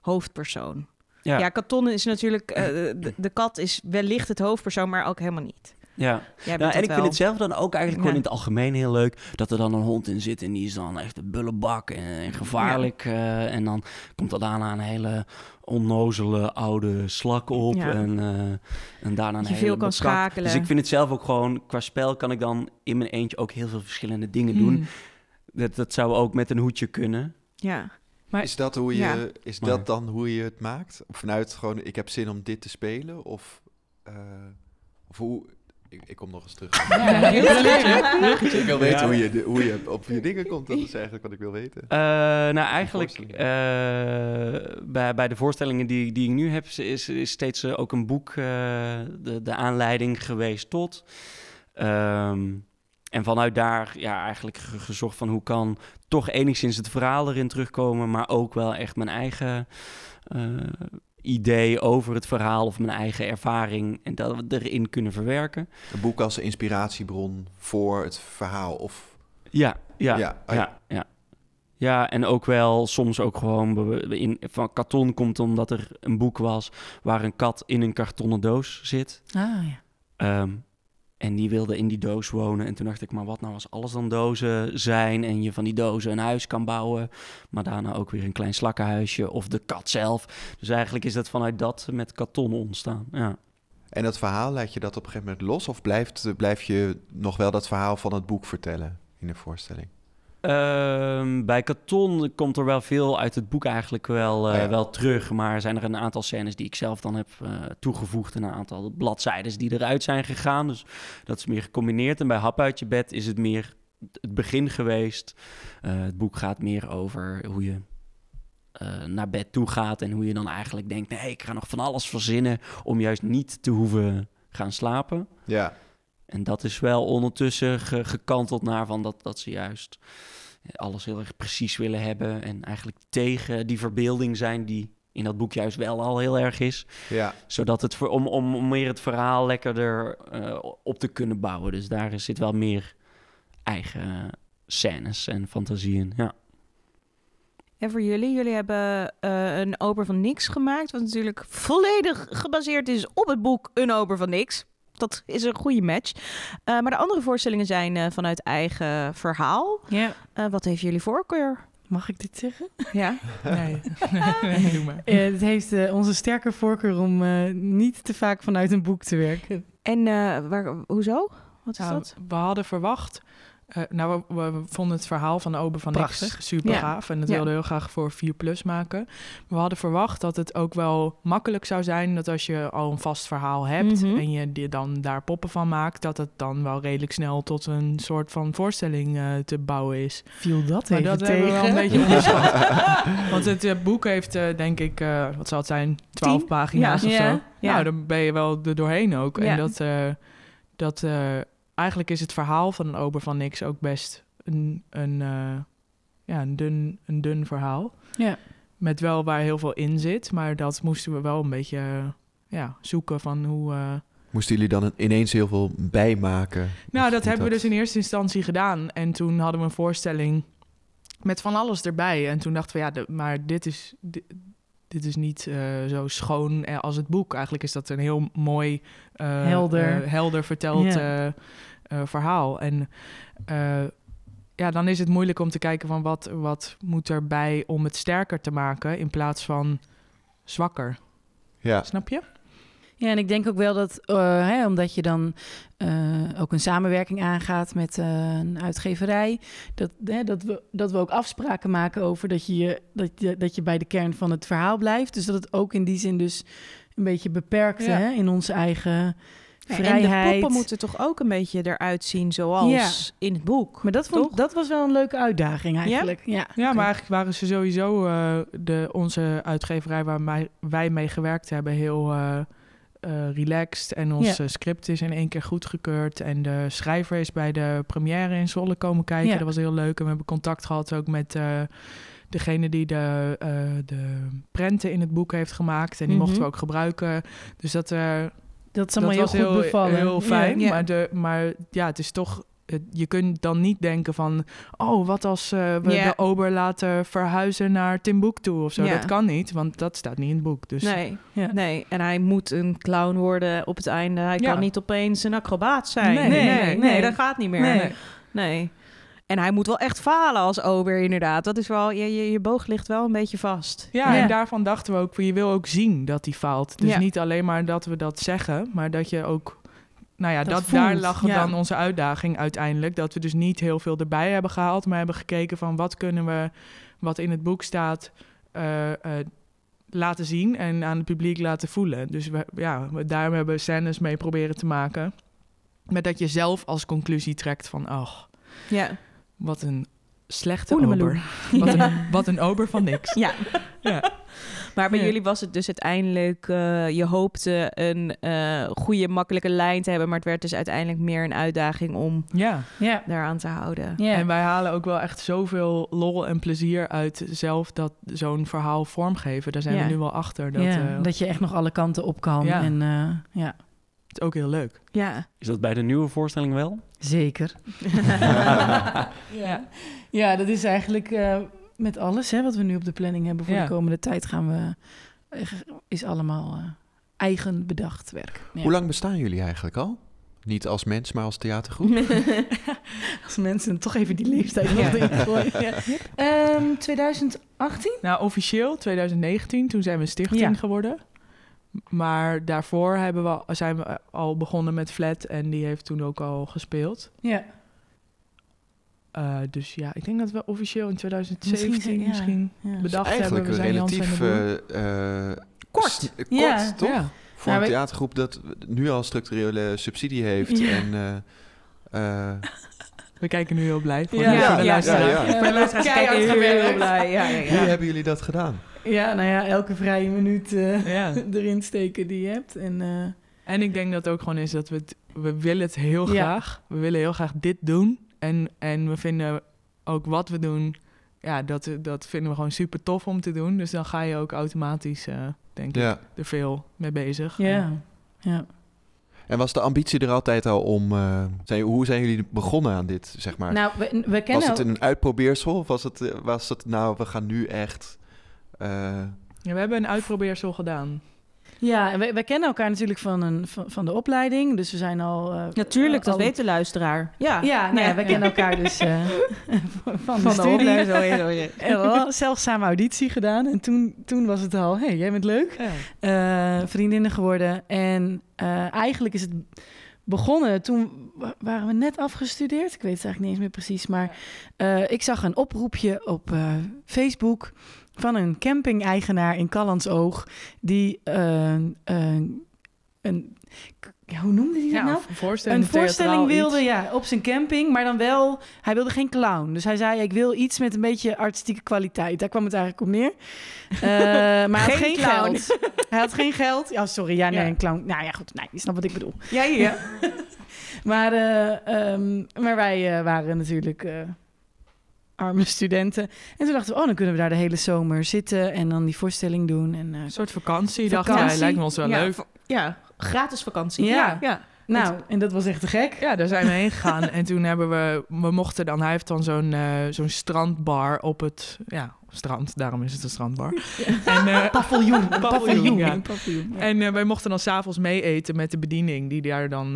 hoofdpersoon. Ja, Ja. Katon is natuurlijk, de, de kat is wellicht het hoofdpersoon, maar ook helemaal niet. Jij bent Nou, en ik wel. vind het zelf dan ook eigenlijk gewoon Ja. in het algemeen heel leuk... dat er dan een hond in zit en die is dan echt een bullebak en, en gevaarlijk. eh, en dan komt er daarna een hele onnozele oude slak op. Ja. En, eh, en daarna een je hele veel kan bekak- schakelen. Dus ik vind het zelf ook gewoon... qua spel kan ik dan in mijn eentje ook heel veel verschillende dingen doen. Mm. Dat, dat zou ook met een hoedje kunnen. Ja. Maar- Is dat, hoe je, Ja. is Maar- dat dan hoe je het maakt? Of vanuit gewoon, ik heb zin om dit te spelen? Of, eh, of hoe ik, ik kom nog eens terug. Ja, ik wil weten Ja. hoe, je, de- hoe je op je dingen komt. Dat is eigenlijk wat ik wil weten. Eh, nou, eigenlijk eh, bij, bij de voorstellingen die, die ik nu heb, is, is steeds eh, ook een boek eh, de, de aanleiding geweest tot. Ehm, en vanuit daar ja, eigenlijk ge- gezocht van hoe kan toch enigszins het verhaal erin terugkomen, maar ook wel echt mijn eigen eh, idee over het verhaal of mijn eigen ervaring en dat we erin kunnen verwerken. Een boek als inspiratiebron voor het verhaal. Of, Ja, ja, Ja, oh ja. ja, ja. Ja, en ook wel soms ook gewoon in, van karton komt omdat er een boek was waar een kat in een kartonnen doos zit. Ah, ja. Ehm, en die wilde in die doos wonen. En toen dacht ik, maar wat nou als alles dan dozen zijn en je van die dozen een huis kan bouwen, maar daarna ook weer een klein slakkenhuisje of de kat zelf. Dus eigenlijk is dat vanuit dat met karton ontstaan. Ja. En dat verhaal, laat je dat op een gegeven moment los? Of blijft, blijf je nog wel dat verhaal van het boek vertellen in de voorstelling? Ehm, bij Karton komt er wel veel uit het boek eigenlijk wel, eh, ja. wel terug. Maar zijn er een aantal scènes die ik zelf dan heb eh, toegevoegd. En een aantal bladzijden die eruit zijn gegaan. Dus dat is meer gecombineerd. En bij Hap uit je bed is het meer het begin geweest. Eh, het boek gaat meer over hoe je naar bed toe gaat. En hoe je dan eigenlijk denkt, nee, ik ga nog van alles verzinnen om juist niet te hoeven gaan slapen. Ja, En dat is wel ondertussen ge- gekanteld naar van dat, dat ze juist alles heel erg precies willen hebben. En eigenlijk tegen die verbeelding zijn die in dat boek juist wel al heel erg is. ja. Zodat het voor, om, om, om meer het verhaal lekkerder eh, op te kunnen bouwen. Dus daar zit wel meer eigen scènes en fantasieën. Ja. En voor jullie, jullie hebben eh, een oper van niks gemaakt, wat natuurlijk volledig gebaseerd is op het boek Een oper van niks. Dat is een goede match. Eh, maar de andere voorstellingen zijn eh, vanuit eigen verhaal. ja. Eh, wat heeft jullie voorkeur? Mag ik dit zeggen? Ja. Nee, nee, doe maar. Eh, het heeft eh, onze sterke voorkeur om eh, niet te vaak vanuit een boek te werken. En eh, waar, hoezo? Wat is Nou, dat? we hadden verwacht. Eh, nou, we, we vonden het verhaal van de Ober van Prachtig. super Ja. gaaf. En dat Ja. wilden we heel graag voor 4 Plus maken. We hadden verwacht dat het ook wel makkelijk zou zijn. Dat als je al een vast verhaal hebt Mhm. en je die dan daar poppen van maakt, dat het dan wel redelijk snel tot een soort van voorstelling eh, te bouwen is. Viel dat Maar dat tegen? hebben we wel een beetje onderschat. Want het eh, boek heeft, denk ik, wat zal het zijn, 12 Tien? pagina's Ja. of zo. Ja. Nou, dan ben je wel er doorheen ook. En dat, dat eigenlijk is het verhaal van een ober van niks ook best een, een, eh, ja, een, dun, een dun verhaal. Ja. Met wel waar heel veel in zit. Maar dat moesten we wel een beetje eh, ja, zoeken van hoe... eh, Moesten jullie dan ineens heel veel bijmaken? nou, dat hebben we dus in eerste instantie gedaan. En toen hadden we een voorstelling met van alles erbij. En toen dachten we, ja, de- maar dit is, dit, dit is niet eh, zo schoon als het boek. Eigenlijk is dat een heel mooi, eh, Helder. helder verteld. Eh, verhaal. En eh, ja, dan is het moeilijk om te kijken van wat, wat moet erbij om het sterker te maken in plaats van zwakker. Ja, Snap je? Ja, en ik denk ook wel dat, eh, hè, omdat je dan eh, ook een samenwerking aangaat met een uitgeverij, dat, hè, dat, we, dat we ook afspraken maken over dat je, je- dat, je, dat je bij de kern van het verhaal blijft. Dus dat het ook in die zin dus een beetje beperkt Ja. hè, in onze eigen vrijheid. En de poppen moeten toch ook een beetje eruit zien zoals in het boek. Maar dat, vond, Toch? dat was wel een leuke uitdaging eigenlijk. Ja, Ja, maar eigenlijk waren ze sowieso eh, de, onze uitgeverij waar wij mee gewerkt hebben heel eh, eh, relaxed. En ons Ja. script is in één keer goedgekeurd. En de schrijver is bij de première in Zwolle komen kijken. Ja. Dat was heel leuk. En we hebben contact gehad ook met eh, degene die de, eh, de prenten in het boek heeft gemaakt. En die Mhm. mochten we ook gebruiken. Dus dat, eh, dat is allemaal dat heel goed bevallen. Heel fijn. Ja. Maar, de, maar ja, het is toch. Je kunt dan niet denken van, oh, wat als eh, we Ja. de ober laten verhuizen naar Timbuktu of zo. Dat kan niet, want dat staat niet in het boek. Dus Nee, nee, en hij moet een clown worden op het einde. Hij kan niet opeens een acrobaat zijn. Nee, nee, nee, nee, nee. dat gaat niet meer. Nee. En hij moet wel echt falen als ober, inderdaad. Dat is wel, je, je, je boog ligt wel een beetje vast. ja, Ja. en daarvan dachten we ook, je wil ook zien dat hij faalt. Dus Ja. niet alleen maar dat we dat zeggen, maar dat je ook... Nou ja, Dat daar lag ja. dan onze uitdaging uiteindelijk. Dat we dus niet heel veel erbij hebben gehaald, maar hebben gekeken van wat kunnen we, wat in het boek staat, eh, eh, laten zien en aan het publiek laten voelen. Dus we, ja, we, daar hebben we scènes mee proberen te maken. Met dat je zelf als conclusie trekt van, ach, Ja. Wat een slechte Oelemeloe. ober. Wat, een, wat een ober van niks. ja. Ja. Maar bij Ja. jullie was het dus uiteindelijk, eh, je hoopte een eh, goede, makkelijke lijn te hebben, maar het werd dus uiteindelijk meer een uitdaging om Ja. Ja. daaraan te houden. Ja. En wij halen ook wel echt zoveel lol en plezier uit zelf dat zo'n verhaal vormgeven. Daar zijn Ja. we nu wel achter. Dat, ja, eh, dat je echt nog alle kanten op kan. Ja. En eh, is ook heel leuk. Ja. Is dat bij de nieuwe voorstelling wel? zeker. ja. ja, dat is eigenlijk eh, met alles hè, wat we nu op de planning hebben voor Ja. de komende tijd gaan we echt- is allemaal eh, eigen bedacht werk. Ja. Hoe lang bestaan jullie eigenlijk al? Niet als mens, maar als theatergroep? Als mensen toch even die leeftijd nog erin gooien. Ja. Ehm, 2018? Nou, officieel 2019, toen zijn we stichting Ja. geworden. Maar daarvoor hebben we, zijn we al begonnen met Flat en die heeft toen ook al gespeeld. Ja. Eh, dus ja, ik denk dat we officieel in 2017 ja. misschien, ja. bedacht Eigenlijk hebben. We zijn relatief eh, eh, Kort. kort, Ja. toch? Ja. Voor Nou, een theatergroep dat nu al structurele subsidie heeft. Ja. En, eh, eh, We kijken nu heel blij voor, Ja. Ja, ja, ja, ja. Heel blij. Ja, ja, Hoe hebben jullie dat gedaan? Ja, nou ja, elke vrije minuut eh, Ja. erin steken die je hebt. En, eh, En ik denk dat het ook gewoon is dat we het, we willen het heel Ja. graag. We willen heel graag dit doen. En, en we vinden ook wat we doen, ja, dat, dat vinden we gewoon super tof om te doen. Dus dan ga je ook automatisch, eh, denk ik, er veel mee bezig. ja. ja. En was de ambitie er altijd al om... eh, zijn, hoe zijn jullie begonnen aan dit, zeg maar? Nou, we, we kennen... was het een uitprobeersel? Of was het, was het nou, we gaan nu echt... eh, Ja, we hebben een uitprobeersel gedaan. Ja, en wij, wij kennen elkaar natuurlijk van, een, van, van de opleiding. Dus we zijn al... eh, Natuurlijk, dat al- weet de luisteraar. Ja, Ja, nou ja, wij kennen elkaar dus eh, van, de van de studie. En we hadden zelfs samen auditie gedaan. En toen, toen was het al, hé, hey, jij bent leuk. Ja. eh, vriendinnen geworden. En eh, eigenlijk is het begonnen toen wa- waren we net afgestudeerd. Ik weet het eigenlijk niet eens meer precies. Maar eh, ik zag een oproepje op eh, Facebook van een camping-eigenaar in Callandsoog. Die eh, een... Ja, hoe noemde hij dat Ja, nou? een voorstelling, een voorstelling wilde, iets. ja, op zijn camping, maar dan wel, hij wilde geen clown. Dus hij zei, ik wil iets met een beetje artistieke kwaliteit. Daar kwam het eigenlijk op neer. Eh, maar hij had Geen clown. geld. Hij had geen geld. Ja, sorry, ja, nee, Ja. een clown. Nou ja, goed, nee, je snapt wat ik bedoel. Ja, ja. Maar, eh, ehm, maar wij waren natuurlijk arme studenten. En toen dachten we, oh, dan kunnen we daar de hele zomer zitten en dan die voorstelling doen. En, eh, Een soort vakantie, Vakantie. wij. Lijkt me ons wel ja, leuk. Ja, gratis vakantie. Ja. Ja, ja. nou, en dat was echt te gek. Ja, daar zijn we heen gegaan. en toen hebben we... We mochten dan... Hij heeft dan zo'n eh, zo'n strandbar op het... Ja, strand. Daarom is het een strandbar. En, eh, Paviljoen, Paviljoen, paviljoen. ja. Paviljoen, ja. En eh, wij mochten dan s'avonds mee eten met de bediening die daar dan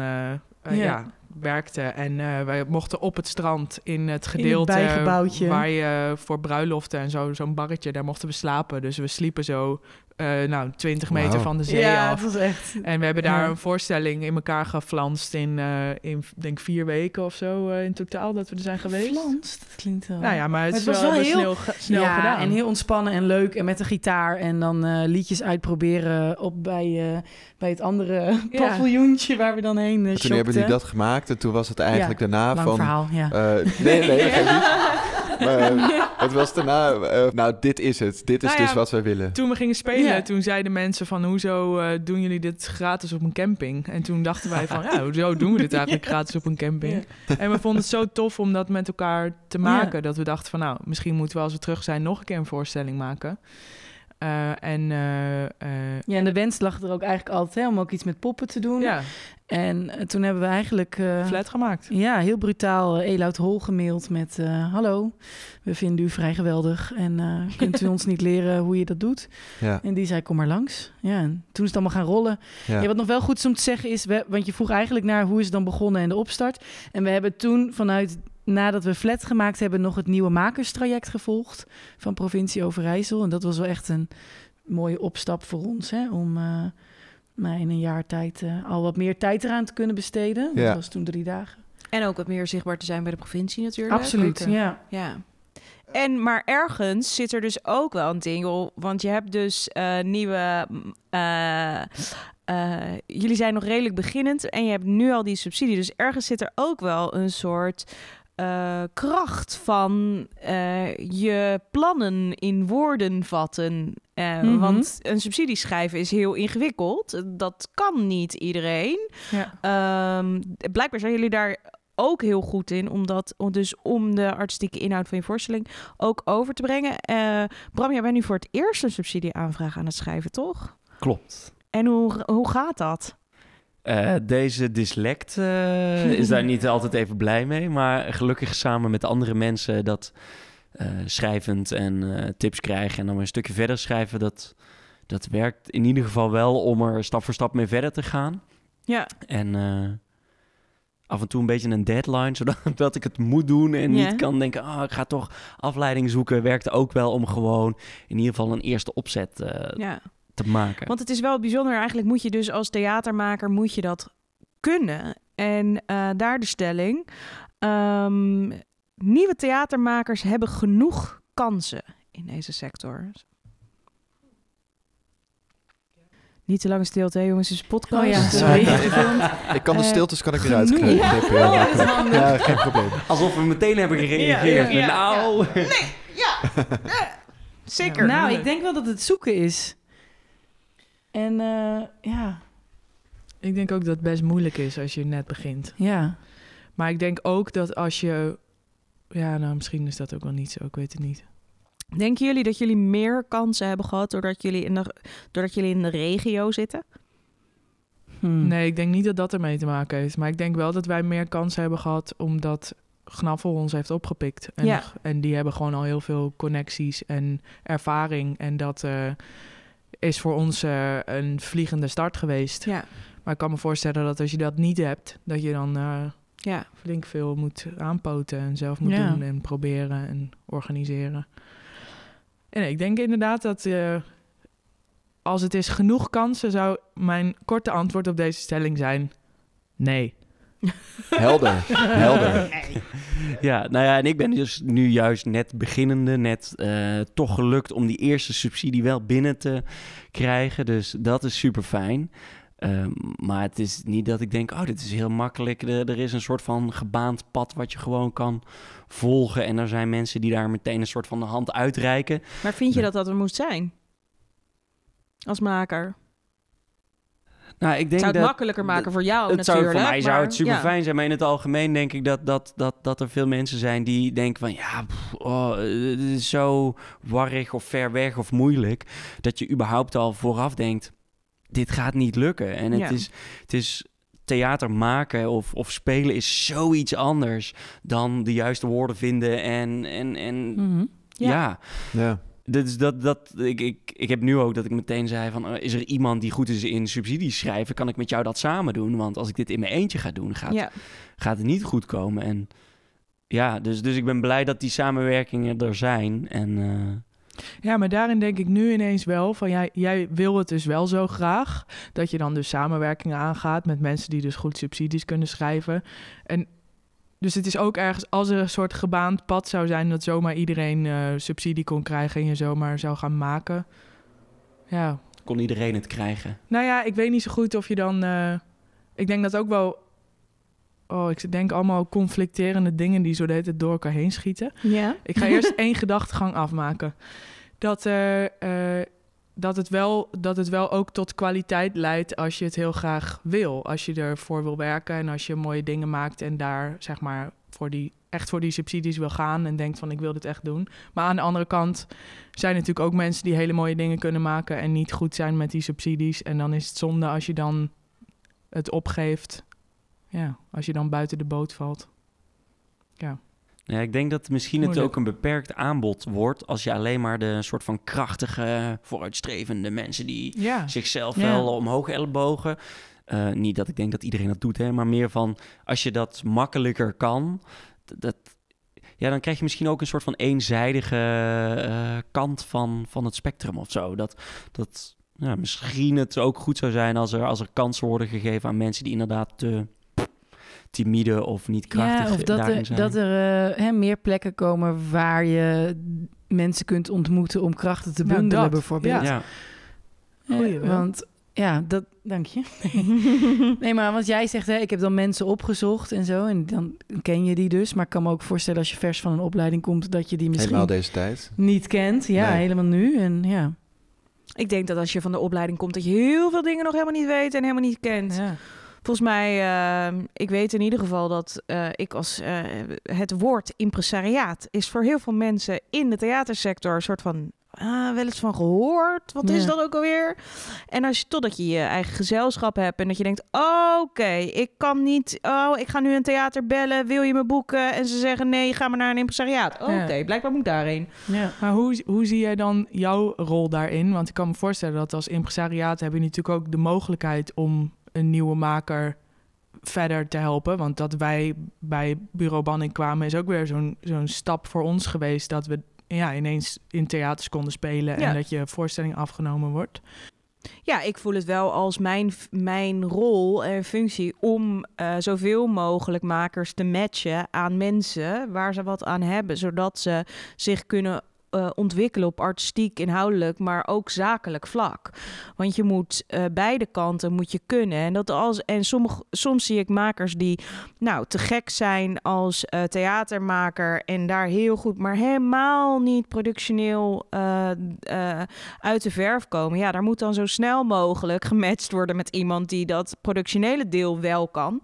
Ja. Werkte. En eh, wij mochten op het strand in het gedeelte waar je voor bruiloften en zo, zo'n barretje, daar mochten we slapen. Dus we sliepen zo, eh, nou, 20 meter van de zee ja, af. was echt... En we hebben daar Ja. een voorstelling in elkaar geflanst in, eh, in denk vier weken of zo eh, in totaal dat we er zijn geweest. Flans, dat klinkt wel... Nou ja, maar het, Maar is het was wel, heel- snel, ge- snel ja, gedaan. en heel ontspannen en leuk. En met de gitaar. En dan eh, liedjes uitproberen op bij, eh, bij het andere Ja. paviljoentje waar we dan heen uh, toen hebben jullie shopten. dat gemaakt en toen was het eigenlijk daarna Lang van... verhaal, ja. eh, nee, nee, dat. Maar eh, het was daarna, eh, nou, dit is het. Dit is Nou ja, dus wat wij willen. Toen we gingen spelen, Ja. toen zeiden mensen van... hoezo eh, doen jullie dit gratis op een camping? En toen dachten wij van, ja, hoezo doen we dit eigenlijk gratis op een camping? En we vonden het zo tof om dat met elkaar te maken... dat we dachten van, nou, misschien moeten we als we terug zijn... nog een keer een voorstelling maken. Eh, en eh, eh, Ja, en de wens lag er ook eigenlijk altijd hè, om ook iets met poppen te doen. ja, En toen hebben we eigenlijk... eh, flat gemaakt. Ja, heel brutaal uh, Eloud Hol gemaild met... eh, Hallo, we vinden u vrij geweldig en eh, kunt u ons niet leren hoe je dat doet? Ja, En die zei, kom maar langs. Ja, en toen is het allemaal gaan rollen. ja. Ja, wat nog wel goed is om te zeggen is, we, want je vroeg eigenlijk naar hoe is het dan begonnen en de opstart. En we hebben toen vanuit, nadat we flat gemaakt hebben, nog het nieuwe makerstraject gevolgd van provincie Overijssel. En dat was wel echt een mooie opstap voor ons, hè, om uh, nou, in een jaar tijd uh, al wat meer tijd eraan te kunnen besteden. Ja. Dat was toen drie dagen. En ook wat meer zichtbaar te zijn bij de provincie natuurlijk. Absoluut, ja. Ja. En maar ergens zit er dus ook wel een ding, joh, want je hebt dus uh, nieuwe uh, eh, jullie zijn nog redelijk beginnend en je hebt nu al die subsidie. Dus ergens zit er ook wel een soort eh, kracht van eh, je plannen in woorden vatten. Mhm. Want een subsidie schrijven is heel ingewikkeld. Dat kan niet iedereen. Ja. Ehm, blijkbaar zijn jullie daar ook heel goed in, omdat, om- dus om de artistieke inhoud van je voorstelling ook over te brengen. Eh, Bram, jij bent nu voor het eerst een subsidieaanvraag aan het schrijven, toch? Klopt. En hoe, hoe gaat dat? Eh, deze dyslect eh, is daar niet altijd even blij mee. Maar gelukkig samen met andere mensen dat eh, schrijvend en tips krijgen... en dan weer een stukje verder schrijven... Dat, dat werkt in ieder geval wel om er stap voor stap mee verder te gaan. Ja, En af en toe een beetje een deadline... zodat dat ik het moet doen en niet kan denken... ah, ik ga toch afleiding zoeken. Werkt ook wel om gewoon in ieder geval een eerste opzet eh, ja. Te maken. Want het is wel bijzonder. Eigenlijk moet je dus als theatermaker moet je dat kunnen. En eh, daar de stelling. ehm, nieuwe theatermakers hebben genoeg kansen in deze sector. Niet te lange stilte, hè, jongens. Het is een podcast. Oh ja, sorry. eh, Ik kan de Eh, stiltes kan ik genoeg. eruit knippen. Ja. geen probleem. Alsof we meteen hebben gereageerd. Ja, ja, ja. nou... Zeker. Nou, ik denk wel dat het zoeken is. En eh, ja, Ik denk ook dat het best moeilijk is als je net begint. ja. Maar ik denk ook dat als je... Ja, nou, misschien is dat ook wel niet zo. Ik weet het niet. Denken jullie dat jullie meer kansen hebben gehad doordat jullie in de, doordat jullie in de regio zitten? Hm. Nee, ik denk niet dat dat ermee te maken heeft. Maar ik denk wel dat wij meer kansen hebben gehad omdat Gnaffel ons heeft opgepikt. En, Ja. en die hebben gewoon al heel veel connecties en ervaring. En dat eh, is voor ons eh, een vliegende start geweest. Ja. Maar ik kan me voorstellen dat als je dat niet hebt, dat je dan eh, Ja. flink veel moet aanpoten en zelf moet Ja. doen en proberen en organiseren. En ik denk inderdaad dat eh, als het is genoeg kansen, zou mijn korte antwoord op deze stelling zijn: nee. Helder, helder. Ja, nou ja, en ik ben dus nu juist net beginnende, net eh, toch gelukt om die eerste subsidie wel binnen te krijgen. Dus dat is super fijn. maar het is niet dat ik denk, oh, dit is heel makkelijk. Er, er is een soort van gebaand pad wat je gewoon kan volgen. En er zijn mensen die daar meteen een soort van de hand uitreiken. Maar vind je dat dat er moest zijn? Als maker. Nou, ik denk Het zou het dat, makkelijker maken voor jou het zou, natuurlijk. voor mij zou het super ja. fijn zijn, maar in het algemeen denk ik dat, dat, dat, dat er veel mensen zijn die denken van ja, pff, oh, het is zo warrig of ver weg of moeilijk, dat je überhaupt al vooraf denkt, dit gaat niet lukken. En het, Ja. is, het is theater maken of, of spelen is zoiets anders dan de juiste woorden vinden en, en, en Mhm. Ja. ja. Ja. Dus dat, dat, ik, ik, ik heb nu ook dat ik meteen zei van... eh, is er iemand die goed is in subsidies schrijven? Kan ik met jou dat samen doen? Want als ik dit in mijn eentje ga doen, gaat, Ja. gaat het niet goed komen. En ja, dus, dus ik ben blij dat die samenwerkingen er zijn. En eh, Ja, maar daarin denk ik nu ineens wel van jij, jij wil het dus wel zo graag. Dat je dan dus samenwerkingen aangaat met mensen die dus goed subsidies kunnen schrijven. En dus het is ook ergens, als er een soort gebaand pad zou zijn dat zomaar iedereen eh, subsidie kon krijgen en je zomaar zou gaan maken. Ja, kon iedereen het krijgen. nou ja, ik weet niet zo goed of je dan. eh, ik denk dat ook wel. Oh, ik denk allemaal conflicterende dingen die zo de hele tijd door elkaar heen schieten. Ja. Ik ga eerst één gedachtegang afmaken. Dat, eh, eh, dat, het wel, dat het wel ook tot kwaliteit leidt als je het heel graag wil. Als je ervoor wil werken en als je mooie dingen maakt en daar zeg maar voor die, echt voor die subsidies wil gaan en denkt van ik wil dit echt doen. Maar aan de andere kant zijn natuurlijk ook mensen die hele mooie dingen kunnen maken en niet goed zijn met die subsidies. En dan is het zonde als je dan het opgeeft. Ja, als je dan buiten de boot valt. Ja, ik denk dat misschien het Moeilijk. ook een beperkt aanbod wordt... als je alleen maar de soort van krachtige, vooruitstrevende mensen... die Ja. zichzelf Ja. wel omhoog ellebogen. Eh, niet dat ik denk dat iedereen dat doet, hè, maar meer van als je dat makkelijker kan, dat, ja, dan krijg je misschien ook een soort van eenzijdige eh, kant van, van het spectrum of zo. Dat, dat ja, misschien het ook goed zou zijn als er, als er kansen worden gegeven aan mensen die inderdaad te timide of niet krachtig Ja, of dat daarin er, zijn. dat er eh, hè, meer plekken komen waar je mensen kunt ontmoeten om krachten te Nou, bundelen, dat, bijvoorbeeld. ja. ja. Eh, Goeie wel. want Ja, dat, dank je. Nee, maar wat jij zegt, hè, ik heb dan mensen opgezocht en zo. En dan ken je die dus. Maar ik kan me ook voorstellen als je vers van een opleiding komt, dat je die misschien Helemaal deze tijd. niet kent. Ja, Nee. helemaal nu. En ja. Ik denk dat als je van de opleiding komt, dat je heel veel dingen nog helemaal niet weet en helemaal niet kent. ja. Volgens mij, eh, ik weet in ieder geval dat eh, ik als eh, het woord impresariaat is voor heel veel mensen in de theatersector een soort van ah, wel eens van gehoord. Wat is dat ook alweer? En als je totdat je je eigen gezelschap hebt en dat je denkt, oké, ik kan niet, oh, ik ga nu een theater bellen, wil je me boeken? En ze zeggen nee, ga maar naar een impresariaat. Oké, Ja. blijkbaar moet ik daarheen. ja. Maar hoe, hoe zie jij dan jouw rol daarin? Want ik kan me voorstellen dat als impresariaat heb je natuurlijk ook de mogelijkheid om een nieuwe maker verder te helpen. Want dat wij bij Bureau Banning kwamen is ook weer zo'n zo'n stap voor ons geweest. Dat we ja, ineens in theaters konden spelen Ja. en dat je voorstelling afgenomen wordt. Ja, ik voel het wel als mijn, mijn rol en functie om eh, zoveel mogelijk makers te matchen aan mensen waar ze wat aan hebben, zodat ze zich kunnen eh, ontwikkelen op artistiek, inhoudelijk, maar ook zakelijk vlak. Want je moet eh, beide kanten moet je kunnen. En, dat als, en sommige, soms zie ik makers die nou, te gek zijn als eh, theatermaker en daar heel goed, maar helemaal niet productioneel uit de verf komen. Ja, daar moet dan zo snel mogelijk gematcht worden met iemand die dat productionele deel wel kan.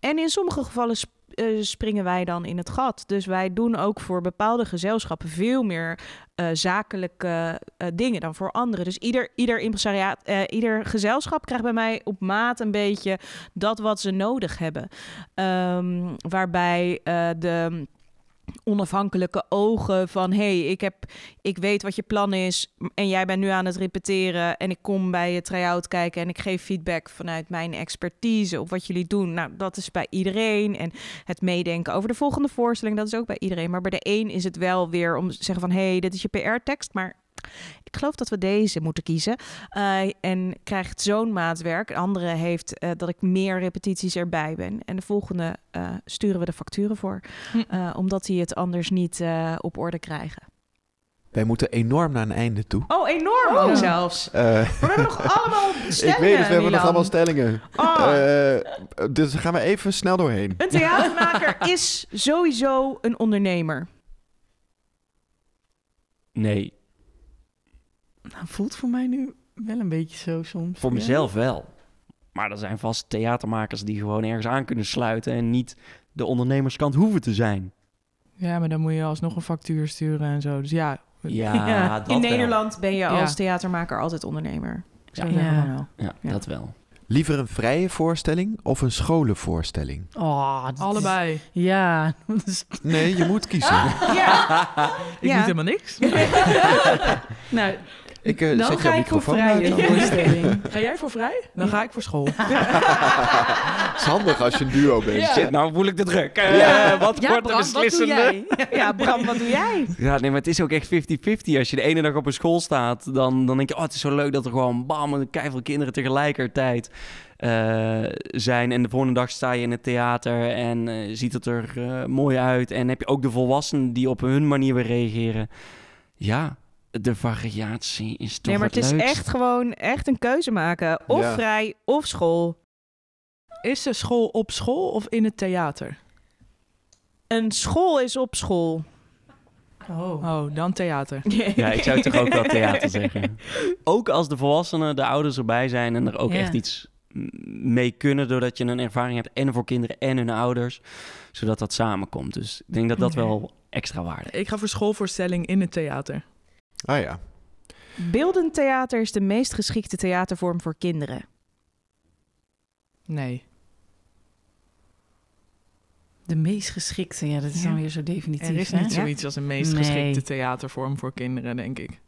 En in sommige gevallen eh, springen wij dan in het gat. Dus wij doen ook voor bepaalde gezelschappen veel meer eh, zakelijke eh, dingen dan voor anderen. Dus ieder, ieder impresariaat, ieder gezelschap krijgt bij mij op maat een beetje dat wat ze nodig hebben. Ehm, waarbij de onafhankelijke ogen van hey, ik heb ik weet wat je plan is en jij bent nu aan het repeteren en ik kom bij je try-out kijken en ik geef feedback vanuit mijn expertise op wat jullie doen. Nou, dat is bij iedereen en het meedenken over de volgende voorstelling, dat is ook bij iedereen. Maar bij de een is het wel weer om te zeggen van hey, dit is je PR-tekst, maar ik geloof dat we deze moeten kiezen. Eh, en krijgt zo'n maatwerk. De andere heeft eh, dat ik meer repetities erbij ben. En de volgende eh, sturen we de facturen voor. Hm. Eh, omdat die het anders niet eh, op orde krijgen. Wij moeten enorm naar een einde toe. Oh, enorm ook zelfs. We hebben nog allemaal ik stellingen, weet het, we hebben nog allemaal stellingen. Oh, Eh, dus daar gaan we even snel doorheen. een theatermaker is sowieso een ondernemer. Nee, Nou, voelt voor mij nu wel een beetje zo soms. voor Ja. mezelf wel. Maar er zijn vast theatermakers die gewoon ergens aan kunnen sluiten en niet de ondernemerskant hoeven te zijn. Ja, maar dan moet je alsnog een factuur sturen en zo. Dus ja, Ja, Ja, dat In wel. Nederland ben je Ja. als theatermaker altijd ondernemer. Ja. Ja. wel. Ja, Ja. dat wel. Liever een vrije voorstelling of een scholenvoorstelling? Oh, is- allebei. Ja, Nee, je moet kiezen. Ja. Ik Ja. doe helemaal niks. nou, Ik eh, dan zet ga jouw ik voor voorstelling. Ga jij voor vrij? Dan ga ik voor school. Het is handig als je een duo bent. Shit, nou voel ik de druk. Eh, Ja. Wat Ja, wordt Bram, de wat doe beslissende? jij? ja, Bram, wat doe jij? Ja, nee, maar het is ook echt 50-50. Als je de ene dag op een school staat, dan, dan denk je... oh, het is zo leuk dat er gewoon bam, keiveel kinderen tegelijkertijd eh, zijn. En de volgende dag sta je in het theater en eh, ziet het er eh, mooi uit. En heb je ook de volwassenen die op hun manier weer reageren. Ja, de variatie is toch Nee, maar het het is leukst. echt gewoon echt een keuze maken. Of Ja. vrij of school. Is de school op school of in het theater? Een school is op school. Oh. Oh, dan theater. Ja, ik zou toch ook wel theater zeggen. Ook als de volwassenen, de ouders erbij zijn en er ook Ja. echt iets mee kunnen... doordat je een ervaring hebt en voor kinderen en hun ouders... zodat dat samenkomt. Dus ik denk dat dat wel extra waarde. Ik ga voor schoolvoorstelling in het theater. Ah ja. Beeldend theater is de meest geschikte theatervorm voor kinderen. Nee. De meest geschikte, ja, dat is Ja. dan weer zo definitief. Er is hè? niet zoiets als een meest Nee. geschikte theatervorm voor kinderen, denk ik.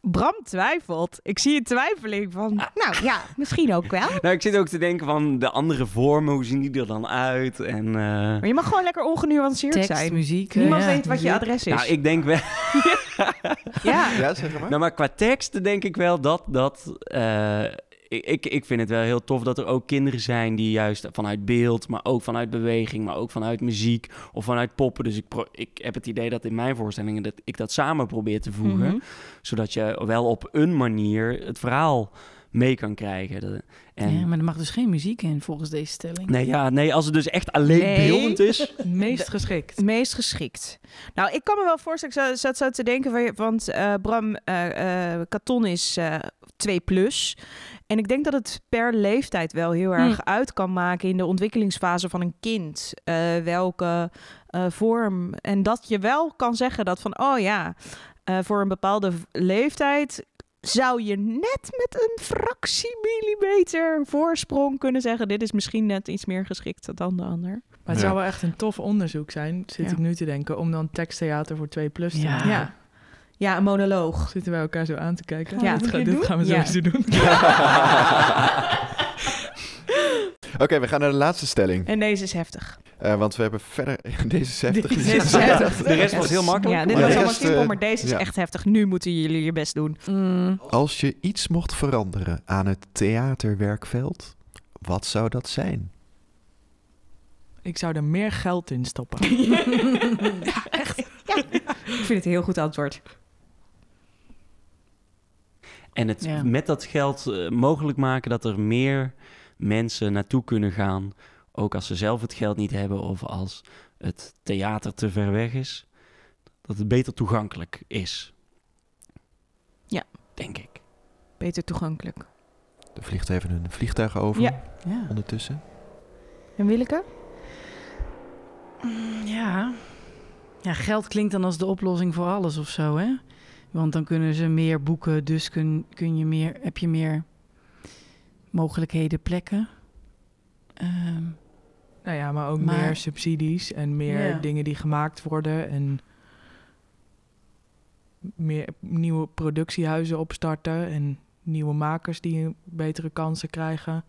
Bram twijfelt. Ik zie een twijfeling van, nou ja, misschien ook wel. Nou, ik zit ook te denken van de andere vormen, hoe zien die er dan uit? En, eh, Maar je mag gewoon lekker ongenuanceerd Tekst, zijn. muziek. Niemand ja, weet wat je adres is. nou, ik denk wel... Ja. Ja, zeg maar. Nou, maar qua teksten denk ik wel dat... dat eh, ik, ik, ik vind het wel heel tof dat er ook kinderen zijn die juist vanuit beeld, maar ook vanuit beweging, maar ook vanuit muziek of vanuit poppen. Dus ik, pro- ik heb het idee dat in mijn voorstellingen dat ik dat samen probeer te voegen. Mhm. Zodat je wel op een manier het verhaal mee kan krijgen. En, Ja, maar er mag dus geen muziek in volgens deze stelling. nee, ja, nee, als het dus echt alleen Nee. beeldend is. Het meest geschikt. Meest geschikt. Nou, ik kan me wel voorstellen, ik zat, zat zo te denken, van je- want eh, Bram, eh eh Katon is eh 2 plus. En ik denk dat het per leeftijd wel heel erg uit kan maken in de ontwikkelingsfase van een kind. eh, welke eh, vorm. En dat je wel kan zeggen dat van, oh ja, eh, voor een bepaalde leeftijd zou je net met een fractie millimeter voorsprong kunnen zeggen, dit is misschien net iets meer geschikt dan de ander. Maar het Ja. zou wel echt een tof onderzoek zijn, zit Ja. ik nu te denken, om dan teksttheater voor 2 plus te Ja. maken. Ja. Ja, een monoloog. Zitten wij elkaar zo aan te kijken? Ja. dit, ga- dit gaan we Ja. sowieso doen. Oké, we gaan naar de laatste stelling. En deze is heftig. Eh, want we hebben verder... Deze is heftig. Deze is heftig. De rest was heel makkelijk. Ja, dit Ja, was allemaal simpel, eh, maar deze is ja. echt heftig. Nu moeten jullie je best doen. Mm, Als je iets mocht veranderen aan het theaterwerkveld, wat zou dat zijn? Ik zou er meer geld in stoppen. Ik vind het een heel goed antwoord. En het Ja. met dat geld eh, mogelijk maken dat er meer mensen naartoe kunnen gaan. Ook als ze zelf het geld niet hebben of als het theater te ver weg is. Dat het beter toegankelijk is. Ja. Denk ik. Beter toegankelijk. Er vliegt even een vliegtuig over Ja. ja. ondertussen. En Willeke? Mm, ja. Ja, geld klinkt dan als de oplossing voor alles of zo, hè? Want dan kunnen ze meer boeken, dus kun, kun je meer, heb je meer mogelijkheden, plekken. Ehm, nou ja, maar ook Maar- meer subsidies en meer Ja. dingen die gemaakt worden en meer nieuwe productiehuizen opstarten en nieuwe makers die betere kansen krijgen.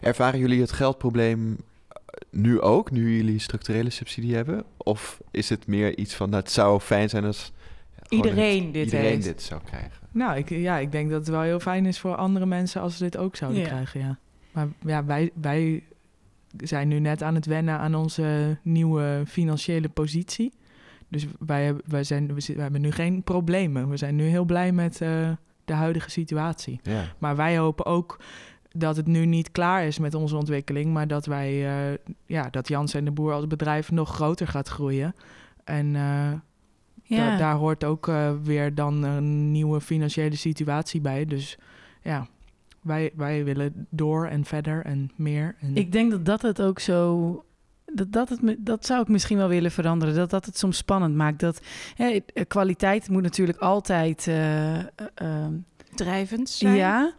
Ervaren jullie het geldprobleem eh, nu ook, nu jullie structurele subsidie hebben? Of is het meer iets van, nou, het zou fijn zijn als Iedereen het- dit iedereen heeft. dit zou krijgen? Nou, ik, ja, ik denk dat het wel heel fijn is voor andere mensen als ze dit ook zouden Ja. krijgen, ja. Maar ja, wij, wij zijn nu net aan het wennen aan onze nieuwe financiële positie. Dus wij, hebben- wij, zijn, we, zi- we hebben nu geen problemen. We zijn nu heel blij met eh, de huidige situatie. Ja. Maar wij hopen ook dat het nu niet klaar is met onze ontwikkeling, maar dat wij, eh, ja, dat Jans en de Boer als bedrijf nog groter gaat groeien. En eh, ja. da- daar hoort ook eh, weer dan een nieuwe financiële situatie bij. Dus ja, wij, wij willen door en verder en meer. En Ik denk dat dat het ook zo. Dat, dat, het, dat zou ik misschien wel willen veranderen. Dat dat het soms spannend maakt. Dat hè, eh, kwaliteit moet natuurlijk altijd. eh, eh, ehm, Drijvend zijn. Ja.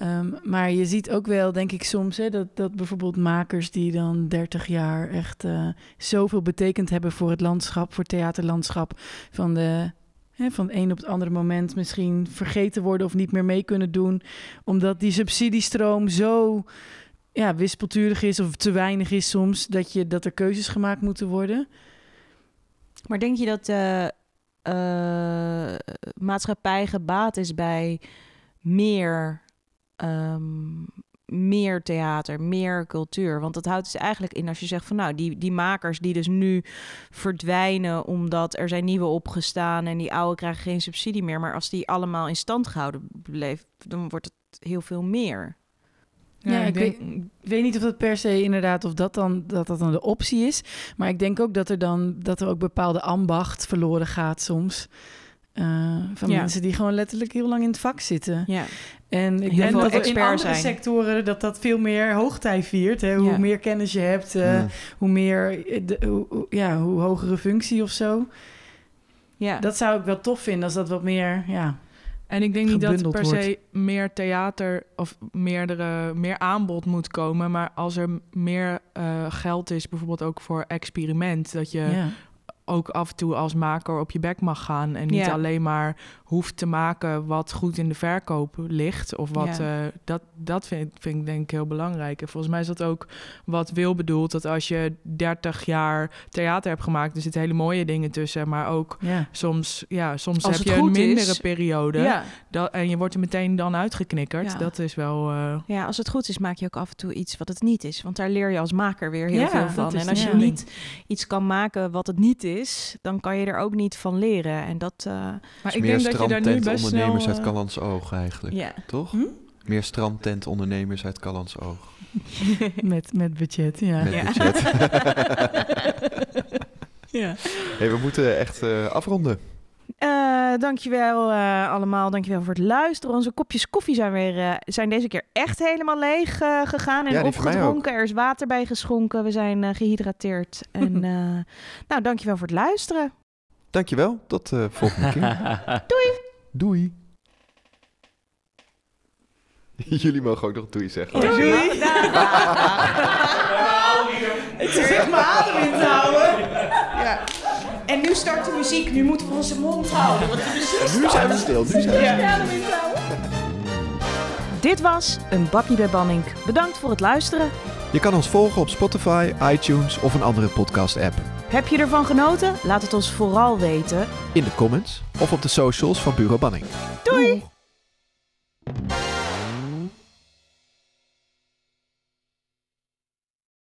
Ehm, maar je ziet ook wel, denk ik soms, hè, dat, dat bijvoorbeeld makers die dan 30 jaar echt eh, zoveel betekend hebben voor het landschap, voor het theaterlandschap, van de. hè, van het een op het andere moment misschien vergeten worden of niet meer mee kunnen doen. Omdat die subsidiestroom zo ja, wispelturig is of te weinig is soms. Dat, je, dat er keuzes gemaakt moeten worden. Maar denk je dat de eh, maatschappij gebaat is bij meer, ehm, meer theater, meer cultuur? Want dat houdt dus eigenlijk in als je zegt van nou, die, die makers die dus nu verdwijnen omdat er zijn nieuwe opgestaan en die oude krijgen geen subsidie meer. Maar als die allemaal in stand gehouden bleef, dan wordt het heel veel meer. Ja, ik weet- Ik weet niet of dat per se inderdaad, of dat dan, dat, dat dan de optie is. Maar ik denk ook dat er dan dat er ook bepaalde ambacht verloren gaat soms. Eh, van Ja. mensen die gewoon letterlijk heel lang in het vak zitten. Ja. En ik denk dat er in andere zijn. sectoren dat dat veel meer hoogtij viert. Hè? Hoe Ja. meer kennis je hebt, eh, hoe meer, eh, de, hoe, ja, hoe hogere functie of zo. Ja. Dat zou ik wel tof vinden als dat wat meer, ja. En ik denk niet dat er per se meer theater of meerdere, meer aanbod moet komen. Maar als er meer eh, geld is, bijvoorbeeld ook voor experiment, dat je ja. Ook af en toe als maker op je bek mag gaan. En niet Ja. alleen maar hoeft te maken wat goed in de verkoop ligt. Of wat, Ja. eh, dat, dat vind, vind ik denk ik heel belangrijk. En volgens mij is dat ook wat Wil bedoelt. Dat als je 30 jaar theater hebt gemaakt, er zitten hele mooie dingen tussen. Maar ook ja. soms, ja, soms Als heb je een is. mindere periode. ja. Dat, en je wordt er meteen dan uitgeknikkerd. Ja. Dat is wel... eh, Ja, als het goed is, maak je ook af en toe iets wat het niet is. Want daar leer je als maker weer heel veel van. En als je niet iets kan maken wat het niet is, dan kan je er ook niet van leren. En dat, eh, maar is ik meer denk dat je daar nu strandtent best snel... ondernemers uit eh, Callans Oog eigenlijk, ja. toch? Hm? Meer strandtentondernemers uit Callans Oog. met, met budget, ja. Met Ja. budget. ja. hey, we moeten echt eh, afronden. Eh, dankjewel eh allemaal. Dankjewel voor het luisteren. Onze kopjes koffie zijn, weer, eh, zijn deze keer echt helemaal leeg eh, gegaan en Ja, opgedronken. Er is water bij geschonken. We zijn eh, gehydrateerd. En eh, nou, dankjewel voor het luisteren. Dankjewel. Tot de volgende keer. Doei. Jullie mogen ook nog doei zeggen. Doei. Ik echt mijn adem in te houden. En nu start de muziek. Nu moeten we onze mond houden. Want de muziek Nu zijn we stil. Nu zijn we stil. Dit was een bakje bij Banning. Bedankt voor het luisteren. Je kan ons volgen op Spotify, iTunes of een andere podcast-app. Heb je ervan genoten? Laat het ons vooral weten. In de comments of op de socials van Bureau Banning. Doei!